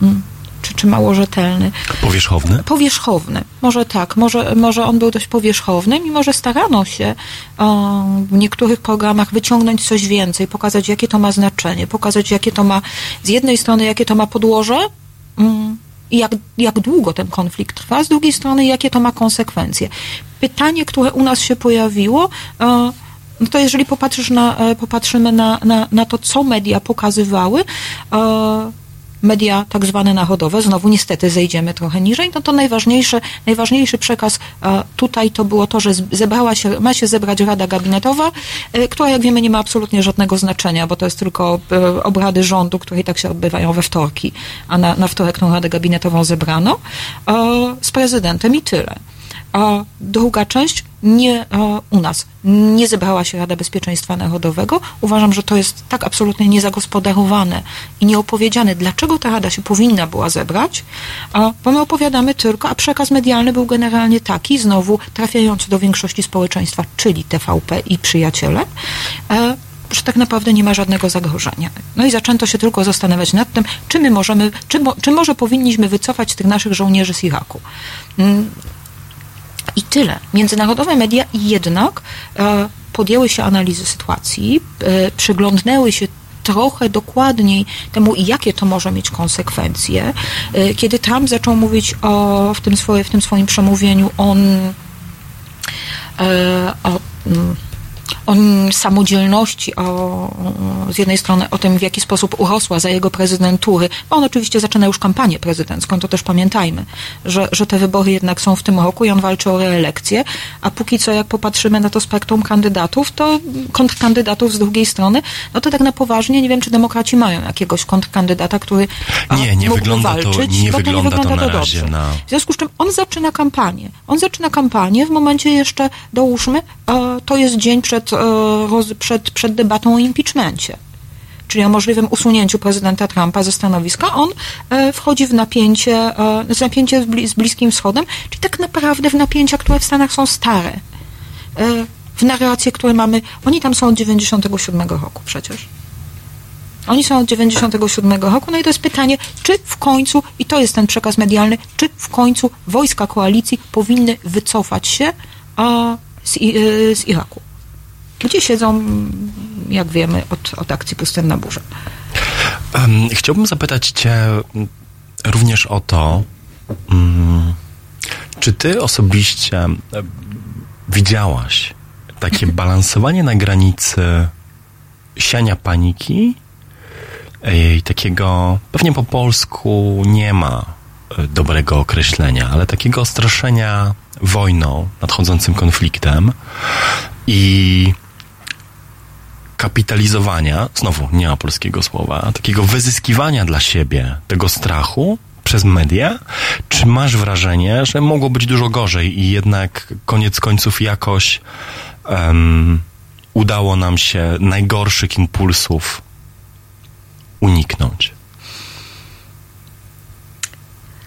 mm, czy, czy mało rzetelny. Powierzchowny? Powierzchowny. Może tak. Może, może on był dość powierzchowny, mimo że starano się o, w niektórych programach wyciągnąć coś więcej, pokazać, jakie to ma znaczenie, pokazać, jakie to ma, z jednej strony, jakie to ma podłoże, mm, jak, jak długo ten konflikt trwa, z drugiej strony, jakie to ma konsekwencje. Pytanie, które u nas się pojawiło, e, no to jeżeli popatrzysz na, e, popatrzymy na, na, na to, co media pokazywały, e, media tak zwane narodowe, znowu niestety zejdziemy trochę niżej, no to najważniejszy, najważniejszy przekaz e, tutaj to było to, że zebrała się, ma się zebrać Rada Gabinetowa, e, która jak wiemy nie ma absolutnie żadnego znaczenia, bo to jest tylko e, obrady rządu, które i tak się odbywają we wtorki, a na, na wtorek tą Radę Gabinetową zebrano. Z prezydentem i tyle. A druga część nie u nas nie zebrała się Rada Bezpieczeństwa Narodowego. Uważam, że to jest tak absolutnie niezagospodarowane i nieopowiedziane, dlaczego ta Rada się powinna była zebrać, bo my opowiadamy tylko, a przekaz medialny był generalnie taki, znowu trafiający do większości społeczeństwa, czyli TVP i przyjaciele, e, że tak naprawdę nie ma żadnego zagrożenia. No i zaczęto się tylko zastanawiać nad tym, czy my możemy, czy, czy może powinniśmy wycofać tych naszych żołnierzy z Iraku. I tyle. Międzynarodowe media jednak e, podjęły się analizy sytuacji, e, przyglądnęły się trochę dokładniej temu, jakie to może mieć konsekwencje. E, kiedy Trump zaczął mówić o, w, tym swoje, w tym swoim przemówieniu on o, mm, o samodzielności, o, z jednej strony o tym, w jaki sposób urosła za jego prezydentury, bo on oczywiście zaczyna już kampanię prezydencką, to też pamiętajmy, że, że te wybory jednak są w tym roku i on walczy o reelekcję, a póki co jak popatrzymy na to spektrum kandydatów, to kontrkandydatów z drugiej strony, no to tak na poważnie nie wiem, czy demokraci mają jakiegoś kontrkandydata, który nie, nie wygląda walczyć, to, nie wygląda, to nie wygląda to, na to dobrze. Na... W związku z czym on zaczyna kampanię. On zaczyna kampanię w momencie jeszcze, dołóżmy, to jest dzień przed przed, przed, przed debatą o impeachmencie czyli o możliwym usunięciu prezydenta Trumpa ze stanowiska, on e, wchodzi w napięcie, e, napięcie z Bliskim Wschodem, czyli tak naprawdę w napięcia, które w Stanach są stare. E, w narracje, które mamy, oni tam są od 97 roku przecież. Oni są od 97 roku, no i to jest pytanie, czy w końcu, i to jest ten przekaz medialny, czy w końcu wojska koalicji powinny wycofać się z, z Iraku gdzie siedzą, jak wiemy, od, od akcji Pustynna Burza. Chciałbym zapytać Cię również o to, um, czy Ty osobiście widziałaś takie balansowanie na granicy siania paniki i takiego, pewnie po polsku nie ma e, dobrego określenia, ale takiego straszenia wojną, nadchodzącym konfliktem i kapitalizowania, znowu nie ma polskiego słowa, takiego wyzyskiwania dla siebie tego strachu przez media, czy masz wrażenie, że mogło być dużo gorzej i jednak koniec końców jakoś um, udało nam się najgorszych impulsów uniknąć?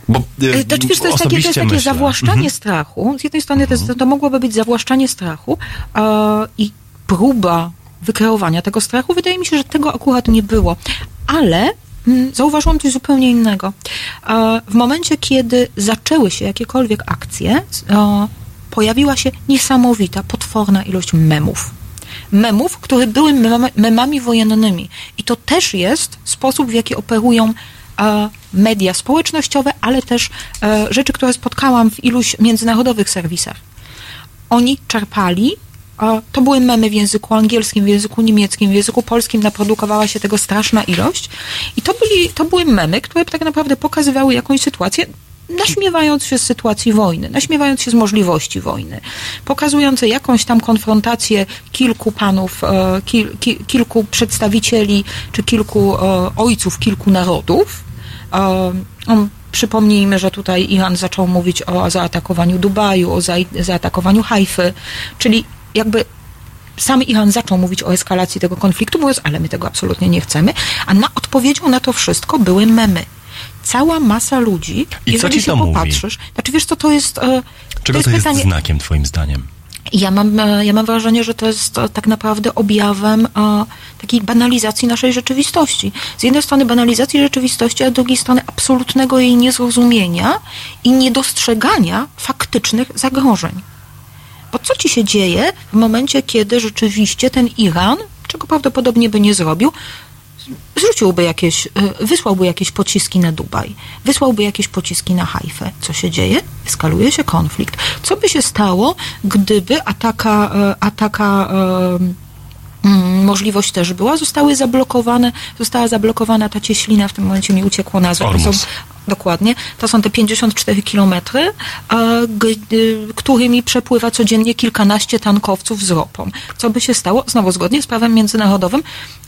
Bo, e, to, wiesz, to jest takie, to jest takie zawłaszczanie mhm. strachu. Z jednej strony to, jest, to mogłoby być zawłaszczanie strachu e, i próba wykreowania tego strachu. Wydaje mi się, że tego akurat nie było. Ale mm, zauważyłam coś zupełnie innego. E, w momencie, kiedy zaczęły się jakiekolwiek akcje, e, pojawiła się niesamowita, potworna ilość memów. Memów, które były memami wojennymi. I to też jest sposób, w jaki operują e, media społecznościowe, ale też rzeczy, które spotkałam w iluś międzynarodowych serwisach. Oni czerpali to były memy w języku angielskim, w języku niemieckim, w języku polskim naprodukowała się tego straszna ilość. I to, byli, to były memy, które tak naprawdę pokazywały jakąś sytuację, naśmiewając się z sytuacji wojny, naśmiewając się z możliwości wojny, pokazujące jakąś tam konfrontację kilku panów, e, kil, kil, kilku przedstawicieli, czy kilku e, ojców kilku narodów. E, przypomnijmy, że tutaj Iran zaczął mówić o zaatakowaniu Dubaju, o zaatakowaniu Hajfy, czyli jakby sam Iran zaczął mówić o eskalacji tego konfliktu, mówiąc, ale my tego absolutnie nie chcemy, a na odpowiedzią na to wszystko były memy. Cała masa ludzi, I jeżeli co ci to popatrzysz, mówi? znaczy wiesz co, to jest... E, Czego to jest, to jest pytanie, znakiem twoim zdaniem? Ja mam, e, ja mam wrażenie, że to jest e, tak naprawdę objawem takiej banalizacji naszej rzeczywistości. Z jednej strony banalizacji rzeczywistości, a z drugiej strony absolutnego jej niezrozumienia i niedostrzegania faktycznych zagrożeń. Bo co ci się dzieje w momencie, kiedy rzeczywiście ten Iran, czego prawdopodobnie by nie zrobił, zrzuciłby jakieś, e, wysłałby jakieś pociski na Dubaj, wysłałby jakieś pociski na Hajfę. Co się dzieje? Eskaluje się konflikt. Co by się stało, gdyby ataka, e, ataka mm, możliwość też była, zostały zablokowane, została zablokowana ta cieślina, w tym momencie mi uciekło nazwa. Ormus. Dokładnie, to są te 54 kilometry, y, którymi przepływa codziennie kilkanaście tankowców z ropą. Co by się stało? Znowu zgodnie z prawem międzynarodowym,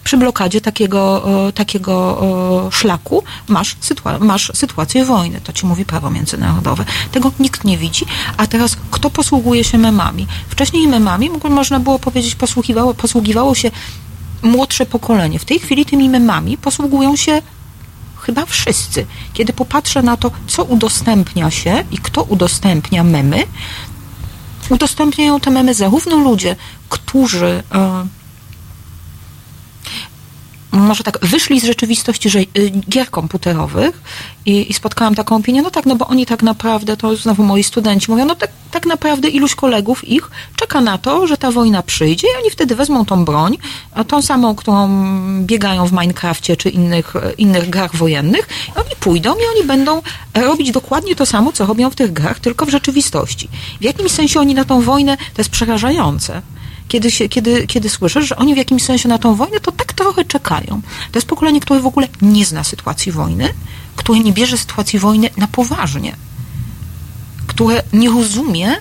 przy blokadzie takiego, takiego szlaku masz, sytua- masz sytuację wojny. To ci mówi prawo międzynarodowe. Tego nikt nie widzi. A teraz kto posługuje się memami? Wcześniej memami, można było powiedzieć, posługiwało, posługiwało się młodsze pokolenie. W tej chwili tymi memami posługują się chyba wszyscy. Kiedy popatrzę na to, co udostępnia się i kto udostępnia memy, udostępniają te memy zarówno ludzie, którzy e, może tak, wyszli z rzeczywistości że, y, gier komputerowych i, i spotkałam taką opinię, no tak, no bo oni tak naprawdę, to znowu moi studenci mówią, no tak, tak naprawdę iluś kolegów ich czeka na to, że ta wojna przyjdzie i oni wtedy wezmą tą broń, tą samą, którą biegają w Minecrafcie czy innych, e, innych grach wojennych, i oni pójdą i oni będą robić dokładnie to samo, co robią w tych grach, tylko w rzeczywistości. W jakimś sensie oni na tą wojnę, to jest przerażające, kiedy, się, kiedy, kiedy słyszysz, że oni w jakimś sensie na tą wojnę to tak trochę czekają. To jest pokolenie, które w ogóle nie zna sytuacji wojny, które nie bierze sytuacji wojny na poważnie, które nie rozumie,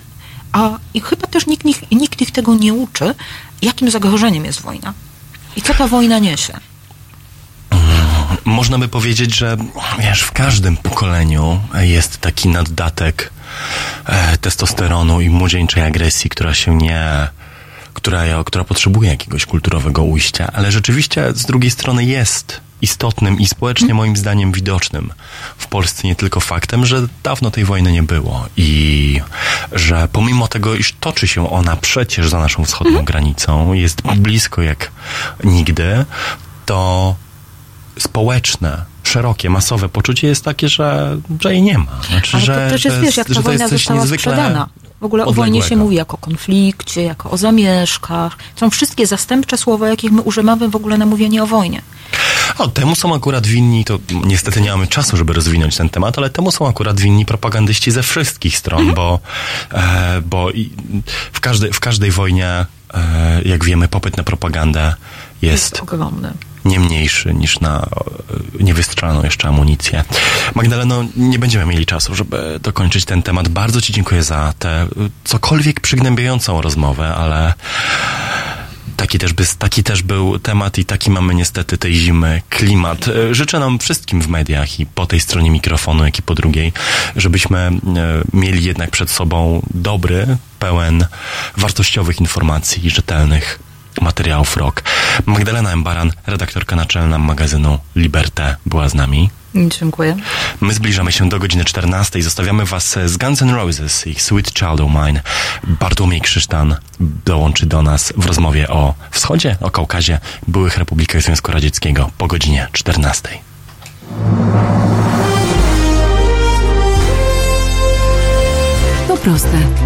a i chyba też nikt, nikt, nikt ich tego nie uczy, jakim zagrożeniem jest wojna i co ta wojna niesie. Można by powiedzieć, że wiesz, w każdym pokoleniu jest taki naddatek e, testosteronu i młodzieńczej agresji, która się nie. Która, która potrzebuje jakiegoś kulturowego ujścia, ale rzeczywiście z drugiej strony jest istotnym i społecznie moim zdaniem widocznym w Polsce nie tylko faktem, że dawno tej wojny nie było i że pomimo tego, iż toczy się ona przecież za naszą wschodnią granicą, jest blisko jak nigdy, to społeczne, szerokie, masowe poczucie jest takie, że, że jej nie ma. Znaczy, Ale że, to też jest, że wiesz, jak ta że wojna została niezwykle sprzedana. W ogóle o wojnie się mówi jako o konflikcie, jako o zamieszkach. Są wszystkie zastępcze słowa, jakich my używamy w ogóle na mówienie o wojnie. O, temu są akurat winni, to niestety nie mamy czasu, żeby rozwinąć ten temat, ale temu są akurat winni propagandyści ze wszystkich stron, bo, e, bo w, każdej, w każdej wojnie, e, jak wiemy, popyt na propagandę jest Jest ogromny. Nie mniejszy niż na e, niewystrzeloną jeszcze amunicję. Magdaleno, nie będziemy mieli czasu, żeby dokończyć ten temat. Bardzo Ci dziękuję za tę e, cokolwiek przygnębiającą rozmowę, ale taki też, by, taki też był temat i taki mamy niestety tej zimy klimat. E, Życzę nam wszystkim w mediach i po tej stronie mikrofonu, jak i po drugiej, żebyśmy mieli jednak przed sobą dobry, pełen wartościowych informacji i rzetelnych materiałów rok. Magdalena Embaran, redaktorka naczelna magazynu Liberté była z nami. Dziękuję. My zbliżamy się do godziny 14. Zostawiamy Was z Guns N' Roses, ich Sweet Child O' Mine. Bartłomiej Krzysztan dołączy do nas w rozmowie o wschodzie, o Kaukazie, byłych republikach Związku Radzieckiego po godzinie 14. To proste.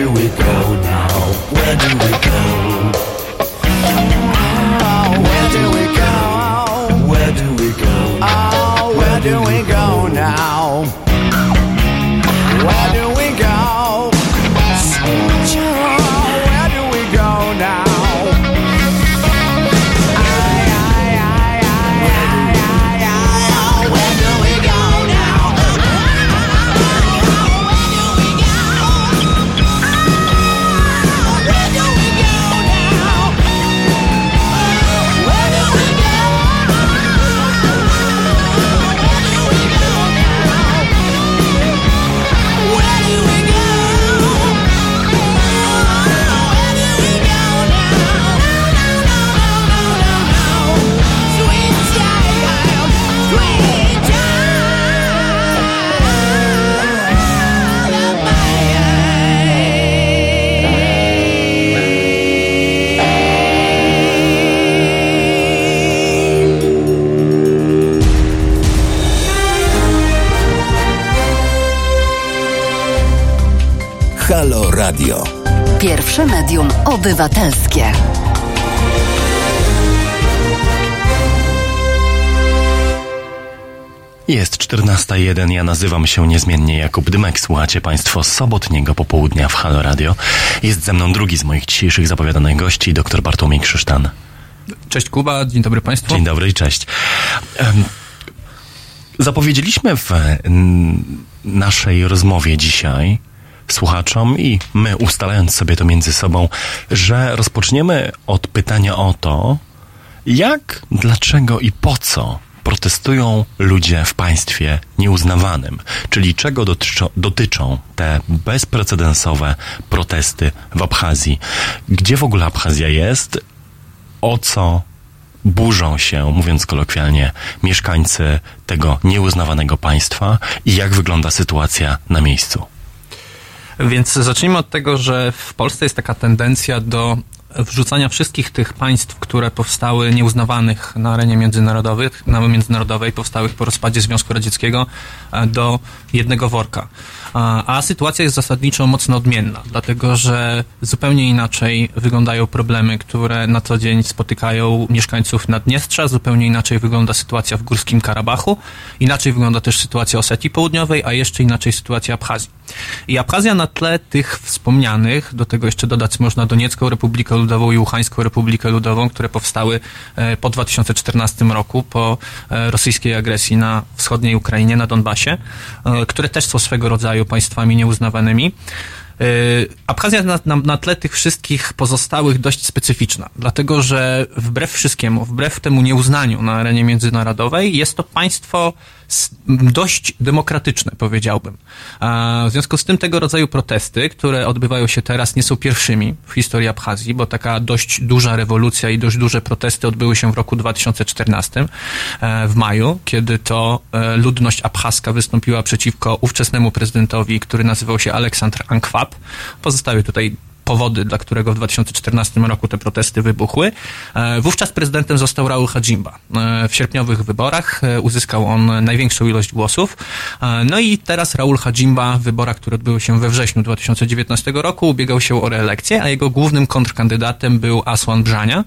Do we go now? Where do we Pierwsze medium obywatelskie. Jest 14.01, ja nazywam się niezmiennie Jakub Dymek. Słuchacie Państwo sobotniego popołudnia w Halo Radio. Jest ze mną drugi z moich dzisiejszych zapowiadanych gości, dr Bartłomiej Krzysztan. Cześć Kuba, dzień dobry Państwu. Dzień dobry i cześć. Zapowiedzieliśmy w naszej rozmowie dzisiaj słuchaczom i my ustalając sobie to między sobą, że rozpoczniemy od pytania o to, jak, dlaczego i po co protestują ludzie w państwie nieuznawanym, czyli czego dotyczą, dotyczą te bezprecedensowe protesty w Abchazji. Gdzie w ogóle Abchazja jest? O co burzą się, mówiąc kolokwialnie, mieszkańcy tego nieuznawanego państwa i jak wygląda sytuacja na miejscu? Więc zacznijmy od tego, że w Polsce jest taka tendencja do wrzucania wszystkich tych państw, które powstały nieuznawanych na arenie międzynarodowej, na międzynarodowej, powstałych po rozpadzie Związku Radzieckiego, e, do jednego worka. A, sytuacja jest zasadniczo mocno odmienna, dlatego że zupełnie inaczej wyglądają problemy, które na co dzień spotykają mieszkańców Naddniestrza, zupełnie inaczej wygląda sytuacja w Górskim Karabachu, inaczej wygląda też sytuacja Osetii Południowej, a jeszcze inaczej sytuacja Abchazji. I Abchazja na tle tych wspomnianych, do tego jeszcze dodać można Doniecką Republikę Ludową i Łuchańską Republikę Ludową, które powstały e, po 2014 roku, po e, rosyjskiej agresji na wschodniej Ukrainie, na Donbasie, e, które też są swego rodzaju państwami nieuznawanymi. Abchazja na, na, na tle tych wszystkich pozostałych dość specyficzna, dlatego że wbrew wszystkiemu, wbrew temu nieuznaniu na arenie międzynarodowej, jest to państwo dość demokratyczne, powiedziałbym. W związku z tym tego rodzaju protesty, które odbywają się teraz, nie są pierwszymi w historii Abchazji, bo taka dość duża rewolucja i dość duże protesty odbyły się w roku 2014 e, w maju, kiedy to e, ludność abchaska wystąpiła przeciwko ówczesnemu prezydentowi, który nazywał się Aleksandr Ankwap. Pozostały tutaj powody, dla którego w 2014 roku te protesty wybuchły. E, Wówczas prezydentem został Raul Hadzimba. E, W sierpniowych wyborach e, uzyskał on największą ilość głosów. No i teraz Raul Hadzimba w wyborach, które odbyły się we wrześniu 2019 roku, ubiegał się o reelekcję, a jego głównym kontrkandydatem był Aswan Brzania,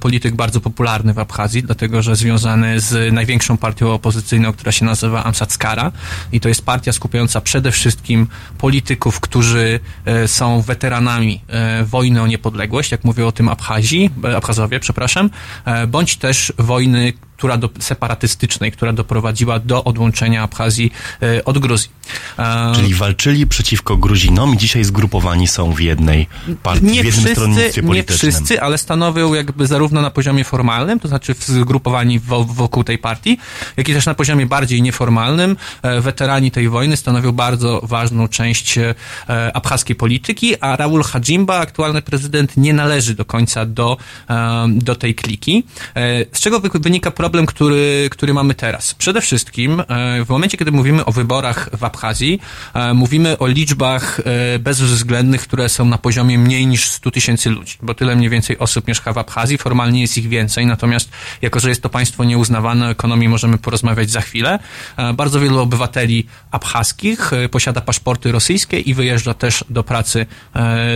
polityk bardzo popularny w Abchazji, dlatego że związany z największą partią opozycyjną, która się nazywa Amsatskara i to jest partia skupiająca przede wszystkim polityków, którzy są weteranami e, wojny o niepodległość, jak mówią o tym Abchazji, e, Abchazowie, przepraszam, e, bądź też wojny która do, separatystycznej, która doprowadziła do odłączenia Abchazji e, od Gruzji. E, Czyli walczyli przeciwko Gruzinom i dzisiaj zgrupowani są w jednej partii, nie w jednym wszyscy, stronnictwie nie politycznym. wszyscy, ale stanowią jakby zarówno na poziomie formalnym, to znaczy zgrupowani wo, wokół tej partii, jak i też na poziomie bardziej nieformalnym. E, weterani tej wojny stanowią bardzo ważną część abchaskiej polityki, a Raul Hadzimba, aktualny prezydent, nie należy do końca do, do tej kliki. Z czego wy, wynika problem problem, który, który mamy teraz. Przede wszystkim e, w momencie, kiedy mówimy o wyborach w Abchazji, e, mówimy o liczbach e, bezwzględnych, które są na poziomie mniej niż 100 tysięcy ludzi, bo tyle mniej więcej osób mieszka w Abchazji, formalnie jest ich więcej, natomiast jako, że jest to państwo nieuznawane, o ekonomii możemy porozmawiać za chwilę. Bardzo wielu obywateli abchaskich posiada paszporty rosyjskie i wyjeżdża też do pracy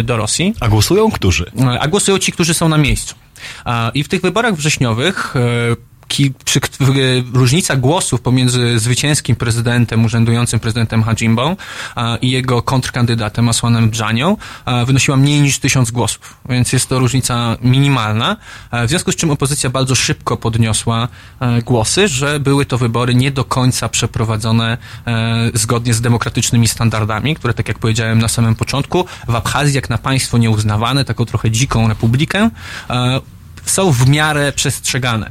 do Rosji. A głosują którzy? A głosują ci, którzy są na miejscu. I w tych wyborach wrześniowych ki, przy, różnica głosów pomiędzy zwycięskim prezydentem, urzędującym prezydentem Hajimbą a, i jego kontrkandydatem Asłanem Brzanią a, wynosiła mniej niż tysiąc głosów, więc jest to różnica minimalna, a, w związku z czym opozycja bardzo szybko podniosła e, głosy, że były to wybory nie do końca przeprowadzone e, zgodnie z demokratycznymi standardami, które, tak jak powiedziałem na samym początku, w Abchazji jak na państwo nieuznawane, taką trochę dziką republikę, e, są w miarę przestrzegane.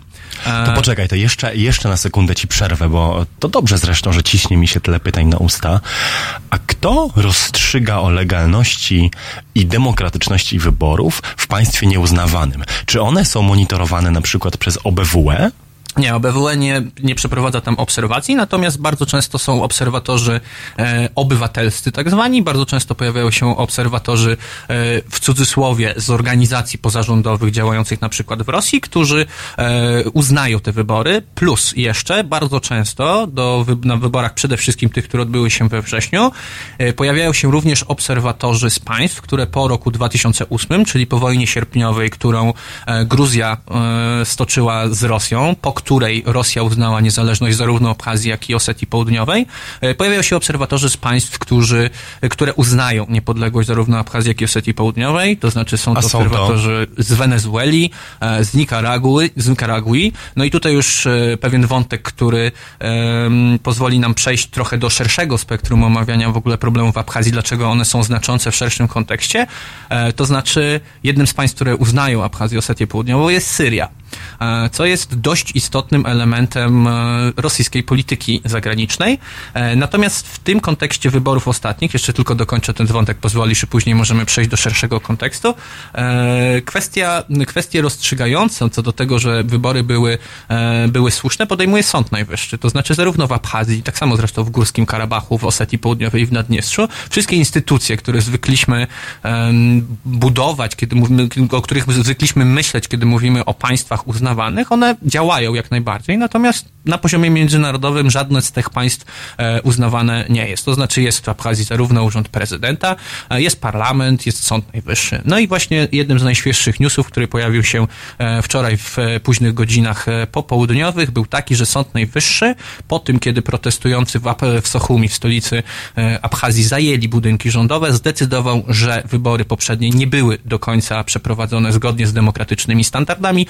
To poczekaj, to jeszcze, jeszcze na sekundę ci przerwę, bo to dobrze zresztą, że ciśnie mi się tyle pytań na usta. A kto rozstrzyga o legalności i demokratyczności wyborów w państwie nieuznawanym? Czy one są monitorowane na przykład przez OBWE? Nie, OBWE nie, nie przeprowadza tam obserwacji, natomiast bardzo często są obserwatorzy e, obywatelscy, tak zwani. Bardzo często pojawiają się obserwatorzy e, w cudzysłowie z organizacji pozarządowych działających na przykład w Rosji, którzy e, uznają te wybory. Plus jeszcze bardzo często do, na wyborach przede wszystkim tych, które odbyły się we wrześniu, e, pojawiają się również obserwatorzy z państw, które po roku 2008, czyli po wojnie sierpniowej, którą e, Gruzja e, stoczyła z Rosją, po której Rosja uznała niezależność zarówno Abchazji, jak i Osetii Południowej, e, pojawiają się obserwatorzy z państw, którzy, e, które uznają niepodległość zarówno Abchazji, jak i Osetii Południowej, to znaczy są to są obserwatorzy to? z Wenezueli, e, z Nikaragui, z Nikaragui. No i tutaj już pewien wątek, który um, pozwoli nam przejść trochę do szerszego spektrum omawiania w ogóle problemów w Abchazji, dlaczego one są znaczące w szerszym kontekście. E, to znaczy jednym z państw, które uznają Abchazję, Osetię Południową jest Syria. E, co jest dość istotnym elementem e, rosyjskiej polityki zagranicznej. E, natomiast w tym kontekście wyborów ostatnich, jeszcze tylko dokończę ten wątek, pozwolisz, i później możemy przejść do szerszego kontekstu. Kwestia, kwestię rozstrzygającą co do tego, że wybory były, były słuszne, podejmuje Sąd Najwyższy. To znaczy zarówno w Abchazji, tak samo zresztą w Górskim Karabachu, w Osetii Południowej i w Naddniestrzu, wszystkie instytucje, które zwykliśmy budować, kiedy mówimy, o których zwykliśmy myśleć, kiedy mówimy o państwach państwach uznawanych, one działają jak najbardziej, natomiast na poziomie międzynarodowym żadne z tych państw e, uznawane nie jest. To znaczy jest w Abchazji zarówno urząd prezydenta, e, jest parlament, jest Sąd Najwyższy. No i właśnie jednym z najświeższych newsów, który pojawił się e, wczoraj w późnych godzinach popołudniowych, był taki, że Sąd Najwyższy po tym, kiedy protestujący w, w Sochumi, w stolicy Abchazji, zajęli budynki rządowe, zdecydował, że wybory poprzednie nie były do końca przeprowadzone zgodnie z demokratycznymi standardami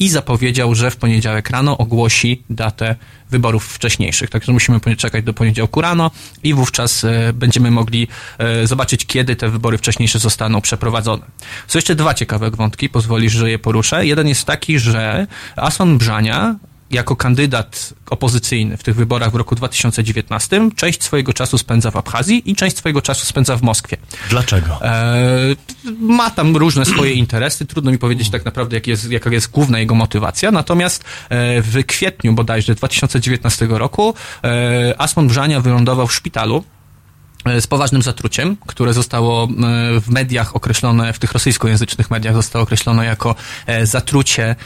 i zapowiedział, że w poniedziałek rano ogłosi datę wyborów wcześniejszych. Także musimy czekać do poniedziałku rano i wówczas e, będziemy mogli e, zobaczyć, kiedy te wybory wcześniejsze zostaną przeprowadzone. Są jeszcze dwa ciekawe wątki, pozwolisz, że je poruszę. Jeden jest taki, że Ason Brzania jako kandydat opozycyjny w tych wyborach w roku 2019 część swojego czasu spędza w Abchazji i część swojego czasu spędza w Moskwie. Dlaczego? E, ma tam różne swoje interesy, trudno mi powiedzieć tak naprawdę, jak jest, jaka jest główna jego motywacja, natomiast e, w kwietniu bodajże 2019 roku e, Asmon Brzania wylądował w szpitalu z poważnym zatruciem, które zostało e, w mediach określone, w tych rosyjskojęzycznych mediach zostało określone jako e, zatrucie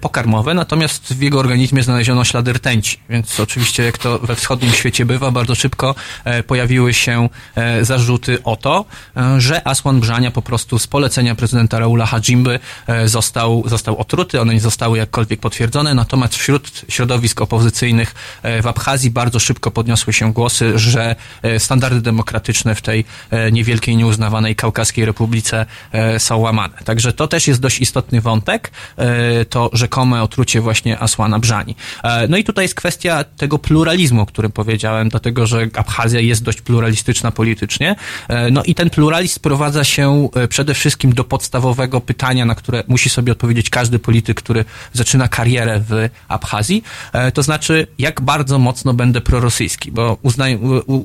pokarmowe, natomiast w jego organizmie znaleziono ślady rtęci, więc oczywiście jak to we wschodnim świecie bywa, bardzo szybko pojawiły się zarzuty o to, że Aswan Brzania po prostu z polecenia prezydenta Raula Hajimby został, został otruty, one nie zostały jakkolwiek potwierdzone, natomiast wśród środowisk opozycyjnych w Abchazji bardzo szybko podniosły się głosy, że standardy demokratyczne demokratyczne w tej e, niewielkiej, nieuznawanej Kaukaskiej Republice e, są łamane. Także to też jest dość istotny wątek, e, to rzekome otrucie właśnie Asłana Brzani. No i tutaj jest kwestia tego pluralizmu, o którym powiedziałem, dlatego, że Abchazja jest dość pluralistyczna politycznie. No i ten pluralizm sprowadza się przede wszystkim do podstawowego pytania, na które musi sobie odpowiedzieć każdy polityk, który zaczyna karierę w Abchazji. To znaczy, jak bardzo mocno będę prorosyjski, bo uznaj,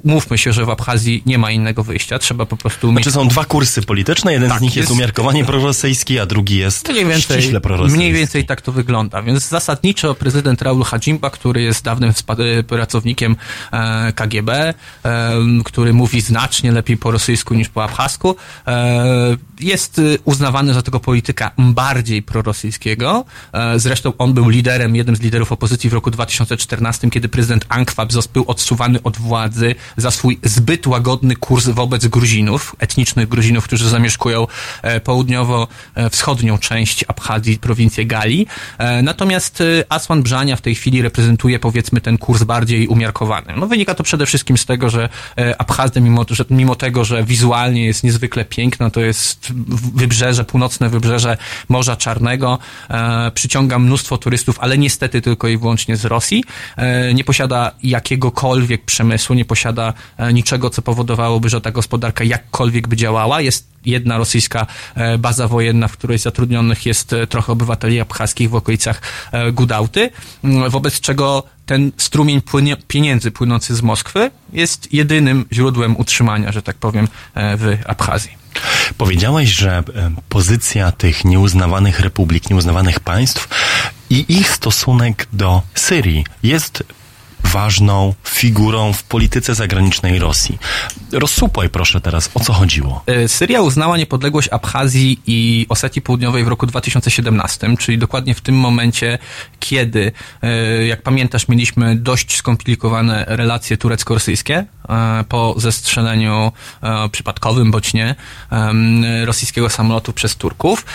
mówmy się, że w Abchazji Abchazji nie ma innego wyjścia, trzeba po prostu mieć... Znaczy są dwa kursy polityczne, jeden Tak, z nich jest, jest- umiarkowanie prorosyjski, a drugi jest Mniej więcej, ściśle prorosyjski. mniej więcej tak to wygląda. Więc zasadniczo prezydent Raul Hadzimba, który jest dawnym e, pracownikiem e, KGB, e, który mówi znacznie lepiej po rosyjsku niż po abchasku, e, jest e, uznawany za tego polityka bardziej prorosyjskiego. Zresztą on był liderem, jednym z liderów opozycji w roku 2014, kiedy prezydent Ankwab zos- był odsuwany od władzy za swój zbyt łagodny kurs wobec Gruzinów, etnicznych Gruzinów, którzy zamieszkują e, południowo-wschodnią część Abchazji, prowincję Gali. E, Natomiast e, Aswan Brzania w tej chwili reprezentuje powiedzmy ten kurs bardziej umiarkowany. No wynika to przede wszystkim z tego, że Abchazja mimo, że, mimo tego, że wizualnie jest niezwykle piękna, to jest wybrzeże, północne wybrzeże Morza Czarnego, przyciąga mnóstwo turystów, ale niestety tylko i wyłącznie z Rosji. Nie posiada jakiegokolwiek przemysłu, nie posiada niczego, co powodowałoby, że ta gospodarka jakkolwiek by działała. Jest jedna rosyjska e, baza wojenna, w której zatrudnionych jest e, trochę obywateli abchaskich w okolicach e, Gudałty, m, wobec czego ten strumień pieniędzy płynący z Moskwy jest jedynym źródłem utrzymania, że tak powiem, w Abchazji. Powiedziałeś, że pozycja tych nieuznawanych republik, nieuznawanych państw i ich stosunek do Syrii jest ważną figurą w polityce zagranicznej Rosji. Rozsupłaj proszę teraz, o co chodziło. E, Syria uznała niepodległość Abchazji i Osetii Południowej w roku 2017, czyli dokładnie w tym momencie, kiedy, e, jak pamiętasz, mieliśmy dość skomplikowane relacje turecko-rosyjskie e, po zestrzeleniu przypadkowym, bądź nie, rosyjskiego samolotu przez Turków.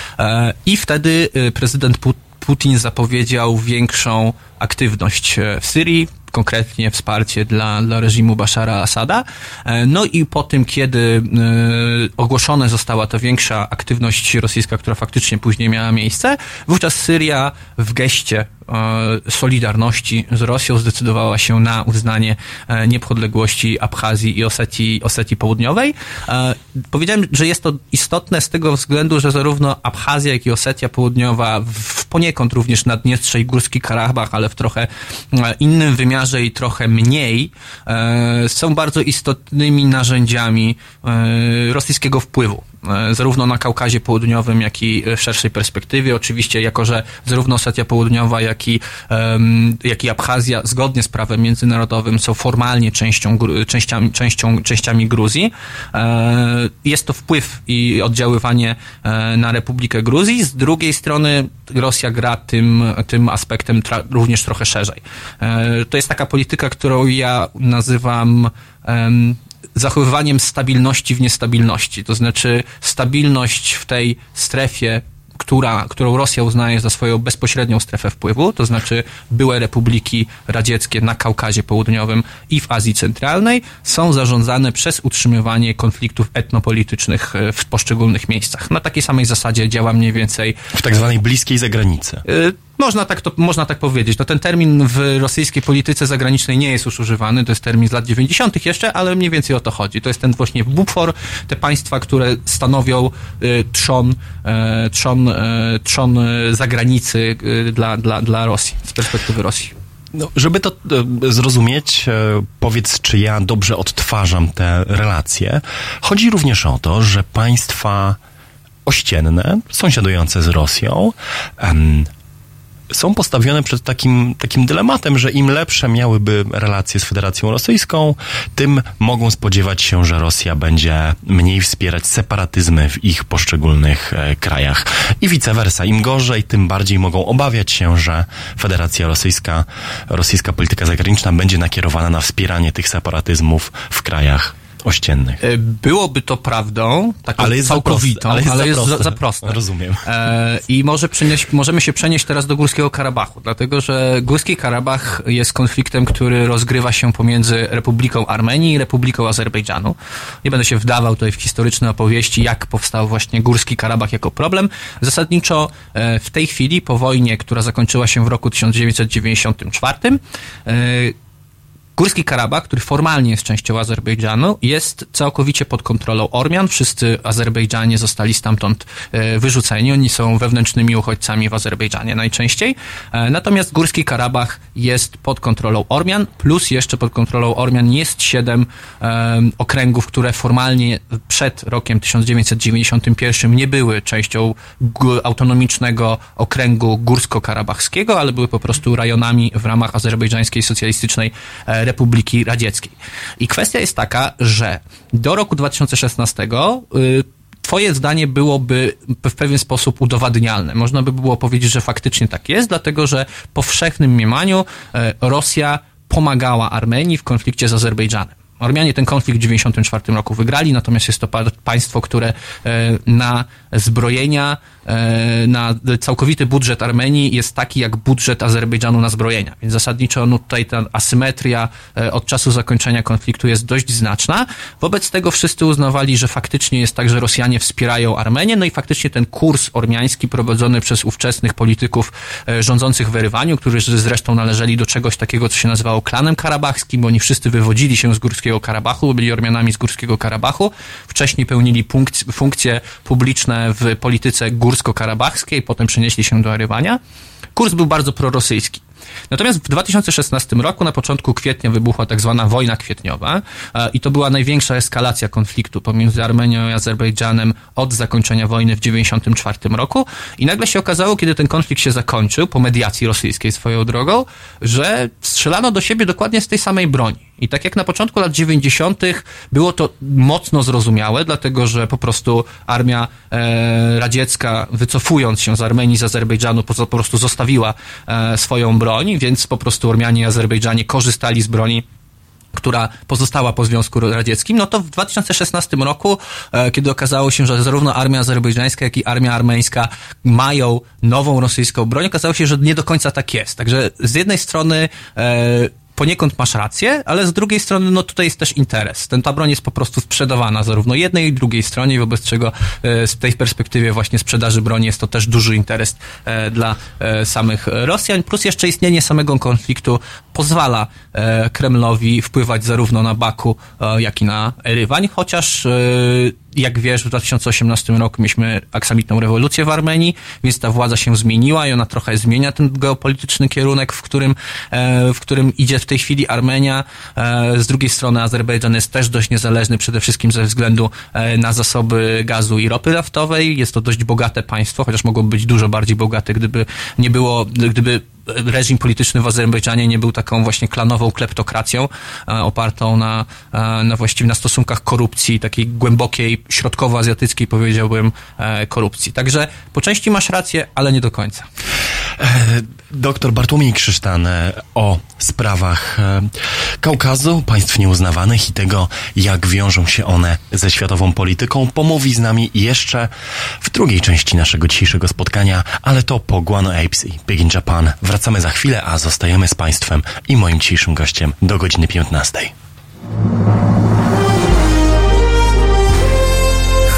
I wtedy prezydent Pu- Putin zapowiedział większą aktywność e, w Syrii, konkretnie wsparcie dla, dla reżimu Bashara Asada. E, No i po tym, kiedy e, ogłoszona została ta większa aktywność rosyjska, która faktycznie później miała miejsce, wówczas Syria w geście solidarności z Rosją zdecydowała się na uznanie e, niepodległości Abchazji i Osetii, Osetii Południowej. E, Powiedziałem, że jest to istotne z tego względu, że zarówno Abchazja, jak i Osetia Południowa, w poniekąd również Naddniestrze i Górski Karabach, ale w trochę e, innym wymiarze i trochę mniej, e, są bardzo istotnymi narzędziami e, rosyjskiego wpływu. E, Zarówno na Kaukazie Południowym, jak i w szerszej perspektywie. Oczywiście, jako że zarówno Osetia Południowa, jak i, jak i Abchazja, zgodnie z prawem międzynarodowym, są formalnie częścią, częściami, częścią, częściami Gruzji. E, Jest to wpływ i oddziaływanie e, na Republikę Gruzji. Z drugiej strony Rosja gra tym, tym aspektem również trochę szerzej. To jest taka polityka, którą ja nazywam zachowywaniem stabilności w niestabilności. To znaczy stabilność w tej strefie, która, którą Rosja uznaje za swoją bezpośrednią strefę wpływu, to znaczy były republiki radzieckie na Kaukazie Południowym i w Azji Centralnej, są zarządzane przez utrzymywanie konfliktów etnopolitycznych e, w poszczególnych miejscach. Na takiej samej zasadzie działa mniej więcej W tak zwanej bliskiej zagranicy. Y, Można tak, to, można tak powiedzieć. No, ten termin w rosyjskiej polityce zagranicznej nie jest już używany, to jest termin z lat 90. jeszcze, ale mniej więcej o to chodzi. To jest ten właśnie bufor, te państwa, które stanowią y, trzon, e, trzon, e, trzon e, zagranicy y, dla, dla, dla Rosji, z perspektywy Rosji. No, żeby to e, zrozumieć, powiedz, czy ja dobrze odtwarzam te relacje. Chodzi również o to, że państwa ościenne, sąsiadujące z Rosją, są postawione przed takim, takim dylematem, że im lepsze miałyby relacje z Federacją Rosyjską, tym mogą spodziewać się, że Rosja będzie mniej wspierać separatyzmy w ich poszczególnych e, krajach. I vice versa. Im gorzej, tym bardziej mogą obawiać się, że Federacja Rosyjska, rosyjska polityka zagraniczna będzie nakierowana na wspieranie tych separatyzmów w krajach ościennych. E, Byłoby to prawdą, taką Ale jest za całkowitą, ale jest za jest proste. za, za proste. Rozumiem. E, I może możemy się przenieść teraz do Górskiego Karabachu, dlatego że Górski Karabach jest konfliktem, który rozgrywa się pomiędzy Republiką Armenii i Republiką Azerbejdżanu. Nie będę się wdawał tutaj w historyczne opowieści, jak powstał właśnie Górski Karabach jako problem. Zasadniczo e, w tej chwili, po wojnie, która zakończyła się w roku 1994, e, Górski Karabach, który formalnie jest częścią Azerbejdżanu, jest całkowicie pod kontrolą Ormian. Wszyscy Azerbejdżanie zostali stamtąd e, wyrzuceni. Oni są wewnętrznymi uchodźcami w Azerbejdżanie najczęściej. E, Natomiast Górski Karabach jest pod kontrolą Ormian, plus jeszcze pod kontrolą Ormian jest siedem okręgów, które formalnie przed rokiem 1991 nie były częścią autonomicznego okręgu górsko-karabachskiego, ale były po prostu rejonami w ramach Azerbejdżańskiej Socjalistycznej e, Republiki Radzieckiej. I kwestia jest taka, że do roku 2016 y, Twoje zdanie byłoby w pewien sposób udowadnialne. Można by było powiedzieć, że faktycznie tak jest, dlatego że w powszechnym mniemaniu e, Rosja pomagała Armenii w konflikcie z Azerbejdżanem. Ormianie ten konflikt w 1994 roku wygrali, natomiast jest to pa- państwo, które e, na zbrojenia, e, na całkowity budżet Armenii jest taki jak budżet Azerbejdżanu na zbrojenia. Więc zasadniczo no tutaj ta asymetria e, od czasu zakończenia konfliktu jest dość znaczna. Wobec tego wszyscy uznawali, że faktycznie jest tak, że Rosjanie wspierają Armenię, no i faktycznie ten kurs ormiański prowadzony przez ówczesnych polityków rządzących w Erywaniu, którzy zresztą należeli do czegoś takiego, co się nazywało klanem karabachskim, bo oni wszyscy wywodzili się z Górskiego Karabachu, byli Ormianami z Górskiego Karabachu, wcześniej pełnili funkc- funkcje publiczne w polityce górsko-karabachskiej, potem przenieśli się do Erywania. Kurs był bardzo prorosyjski. Natomiast w 2016 roku, na początku kwietnia, wybuchła tak zwana wojna kwietniowa e, i to była największa eskalacja konfliktu pomiędzy Armenią i Azerbejdżanem od zakończenia wojny w 1994 roku. I nagle się okazało, kiedy ten konflikt się zakończył, po mediacji rosyjskiej swoją drogą, że strzelano do siebie dokładnie z tej samej broni. I tak jak na początku lat 90. było to mocno zrozumiałe, dlatego że po prostu armia e, radziecka, wycofując się z Armenii, z Azerbejdżanu, po, po prostu zostawiła e, swoją broń, więc po prostu Ormianie i Azerbejdżanie korzystali z broni która pozostała po Związku Radzieckim, no to w 2016 roku, e, kiedy okazało się, że zarówno armia azerbejdżańska, jak i armia armeńska mają nową rosyjską broń, okazało się, że nie do końca tak jest. Także z jednej strony e, poniekąd masz rację, ale z drugiej strony, no tutaj jest też interes. Ten, ta broń jest po prostu sprzedawana zarówno jednej i drugiej stronie, wobec czego e, z tej perspektywie właśnie sprzedaży broni jest to też duży interes e, dla e, samych Rosjan, plus jeszcze istnienie samego konfliktu pozwala Kremlowi wpływać zarówno na Baku, jak i na Erywań, chociaż jak wiesz, w 2018 roku mieliśmy aksamitną rewolucję w Armenii, więc ta władza się zmieniła i ona trochę zmienia ten geopolityczny kierunek, w którym, w którym idzie tej chwili Armenia. E, z drugiej strony Azerbejdżan jest też dość niezależny, przede wszystkim ze względu e, na zasoby gazu i ropy naftowej. Jest to dość bogate państwo, chociaż mogłoby być dużo bardziej bogate, gdyby nie było, gdyby reżim polityczny w Azerbejdżanie nie był taką właśnie klanową kleptokracją e, opartą na, e, na właściwie na stosunkach korupcji, takiej głębokiej, środkowoazjatyckiej powiedziałbym e, korupcji. Także po części masz rację, ale nie do końca. Doktor Bartłomiej Krzysztan o sprawach Kaukazu, państw nieuznawanych i tego, jak wiążą się one ze światową polityką, pomówi z nami jeszcze w drugiej części naszego dzisiejszego spotkania, ale to po Guano Apes i Big in Japan. Wracamy za chwilę, a zostajemy z państwem i moim dzisiejszym gościem do godziny 15.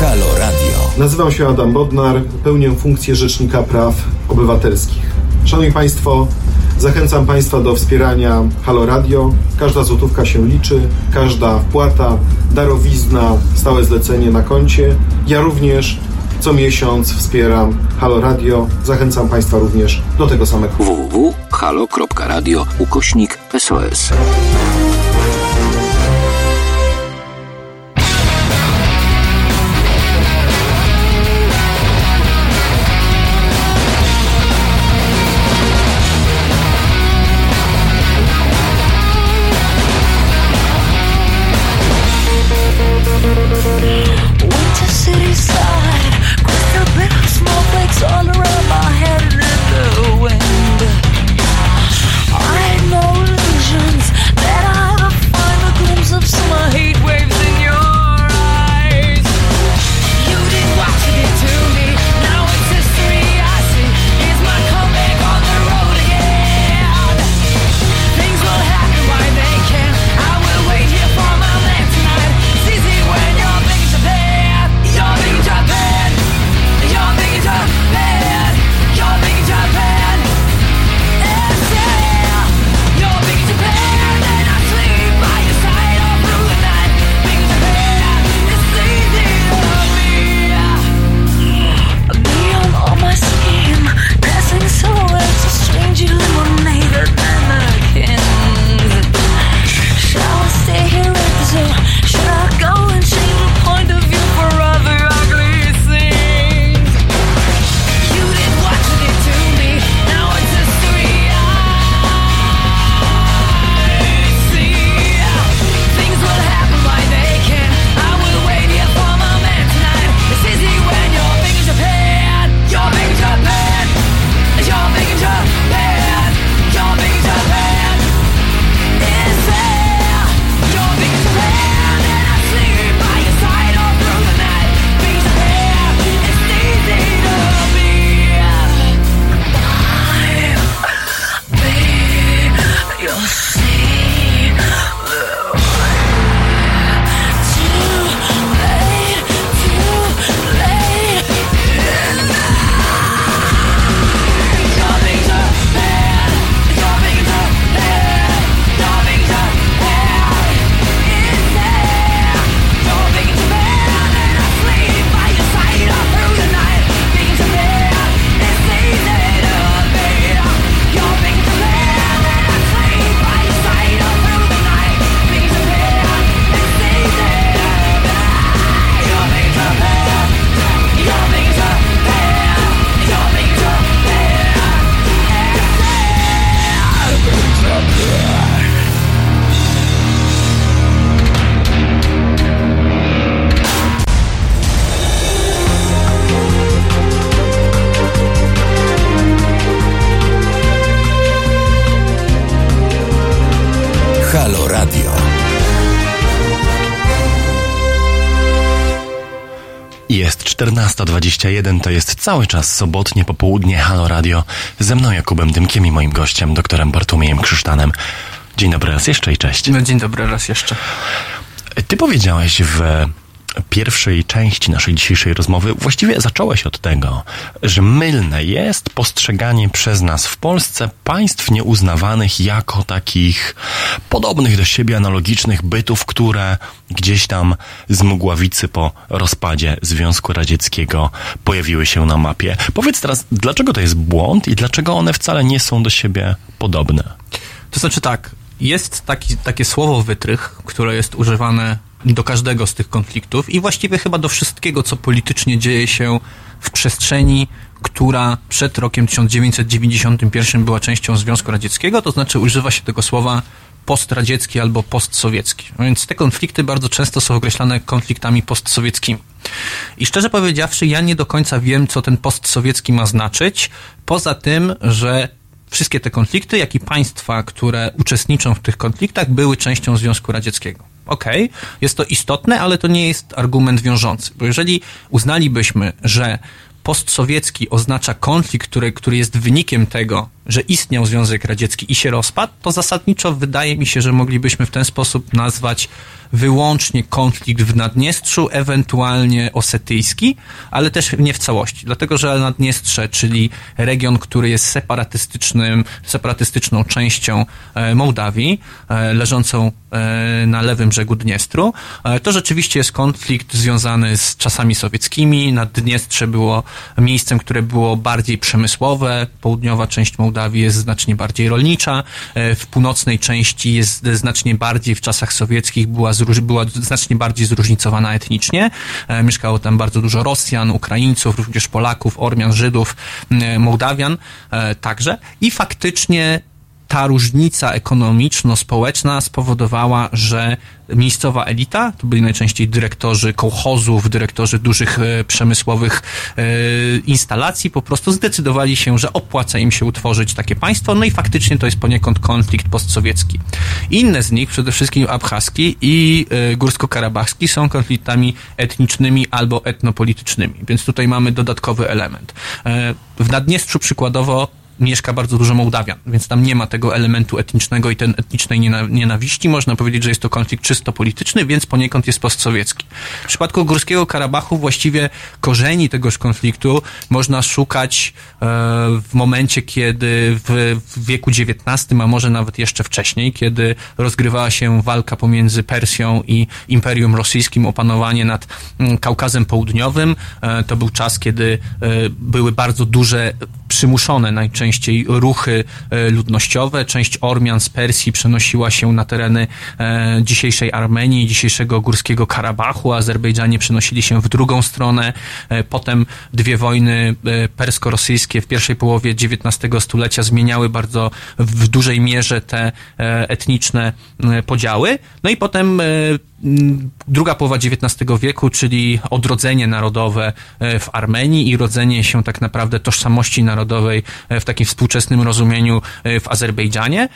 Halo Radio. Nazywam się Adam Bodnar, pełnię funkcję Rzecznika Praw Obywatelskich. Szanowni Państwo, zachęcam Państwa do wspierania Halo Radio. Każda złotówka się liczy, każda wpłata, darowizna, stałe zlecenie na koncie. Ja również co miesiąc wspieram Halo Radio. Zachęcam Państwa również do tego samego. www.halo.radio ukośnik SOS. 14.21 to jest cały czas sobotnie popołudnie Halo Radio. Ze mną Jakubem Dymkiem i moim gościem, doktorem Bartłomiejem Krzysztanem. Dzień dobry raz jeszcze i cześć. No, dzień dobry raz jeszcze. Ty powiedziałeś w pierwszej części naszej dzisiejszej rozmowy właściwie zacząłeś od tego, że mylne jest postrzeganie przez nas w Polsce państw nieuznawanych jako takich podobnych do siebie analogicznych bytów, które gdzieś tam z mgławicy po rozpadzie Związku Radzieckiego pojawiły się na mapie. Powiedz teraz, dlaczego to jest błąd i dlaczego one wcale nie są do siebie podobne? To znaczy tak, jest taki, takie słowo wytrych, które jest używane do każdego z tych konfliktów i właściwie chyba do wszystkiego, co politycznie dzieje się w przestrzeni, która przed rokiem 1991 była częścią Związku Radzieckiego, to znaczy używa się tego słowa postradziecki albo postsowiecki. No więc te konflikty bardzo często są określane konfliktami postsowieckimi. I szczerze powiedziawszy, ja nie do końca wiem, co ten postsowiecki ma znaczyć, poza tym, że wszystkie te konflikty, jak i państwa, które uczestniczą w tych konfliktach, były częścią Związku Radzieckiego. Okej, okay, jest to istotne, ale to nie jest argument wiążący, bo jeżeli uznalibyśmy, że postsowiecki oznacza konflikt, który, który jest wynikiem tego, że istniał Związek Radziecki i się rozpadł, to zasadniczo wydaje mi się, że moglibyśmy w ten sposób nazwać wyłącznie konflikt w Naddniestrzu, ewentualnie osetyjski, ale też nie w całości. Dlatego, że Naddniestrze, czyli region, który jest separatystycznym, separatystyczną częścią e, Mołdawii, e, leżącą e, na lewym brzegu Dniestru, to rzeczywiście jest konflikt związany z czasami sowieckimi. Naddniestrze było miejscem, które było bardziej przemysłowe, południowa część Mołdawii jest znacznie bardziej rolnicza, w północnej części jest znacznie bardziej w czasach sowieckich była była znacznie bardziej zróżnicowana etnicznie. E, mieszkało tam bardzo dużo Rosjan, Ukraińców, również Polaków, Ormian, Żydów, Mołdawian e, także. I faktycznie ta różnica ekonomiczno-społeczna spowodowała, że miejscowa elita, to byli najczęściej dyrektorzy kołchozów, dyrektorzy dużych e, przemysłowych e, instalacji, po prostu zdecydowali się, że opłaca im się utworzyć takie państwo, no i faktycznie to jest poniekąd konflikt postsowiecki. Inne z nich, przede wszystkim abchaski i e, górsko-karabachski, są konfliktami etnicznymi albo etnopolitycznymi, więc tutaj mamy dodatkowy element. E, w Naddniestrzu przykładowo mieszka bardzo dużo Mołdawian, więc tam nie ma tego elementu etnicznego i ten etnicznej nienawiści. Można powiedzieć, że jest to konflikt czysto polityczny, więc poniekąd jest postsowiecki. W przypadku Górskiego Karabachu właściwie korzeni tegoż konfliktu można szukać e, w momencie, kiedy w, wieku XIX, a może nawet jeszcze wcześniej, kiedy rozgrywała się walka pomiędzy Persją i Imperium Rosyjskim o panowanie nad mm, Kaukazem Południowym. E, to był czas, kiedy e, były bardzo duże przymuszone najczęściej ruchy e, ludnościowe. Część Ormian z Persji przenosiła się na tereny e, dzisiejszej Armenii, dzisiejszego Górskiego Karabachu. Azerbejdżanie przenosili się w drugą stronę. E, potem dwie wojny persko-rosyjskie w pierwszej połowie XIX stulecia zmieniały bardzo w dużej mierze te etniczne podziały. No i potem druga połowa XIX wieku, czyli odrodzenie narodowe e, w Armenii i rodzenie się tak naprawdę tożsamości narodowej e, w takim współczesnym rozumieniu e, w Azerbejdżanie.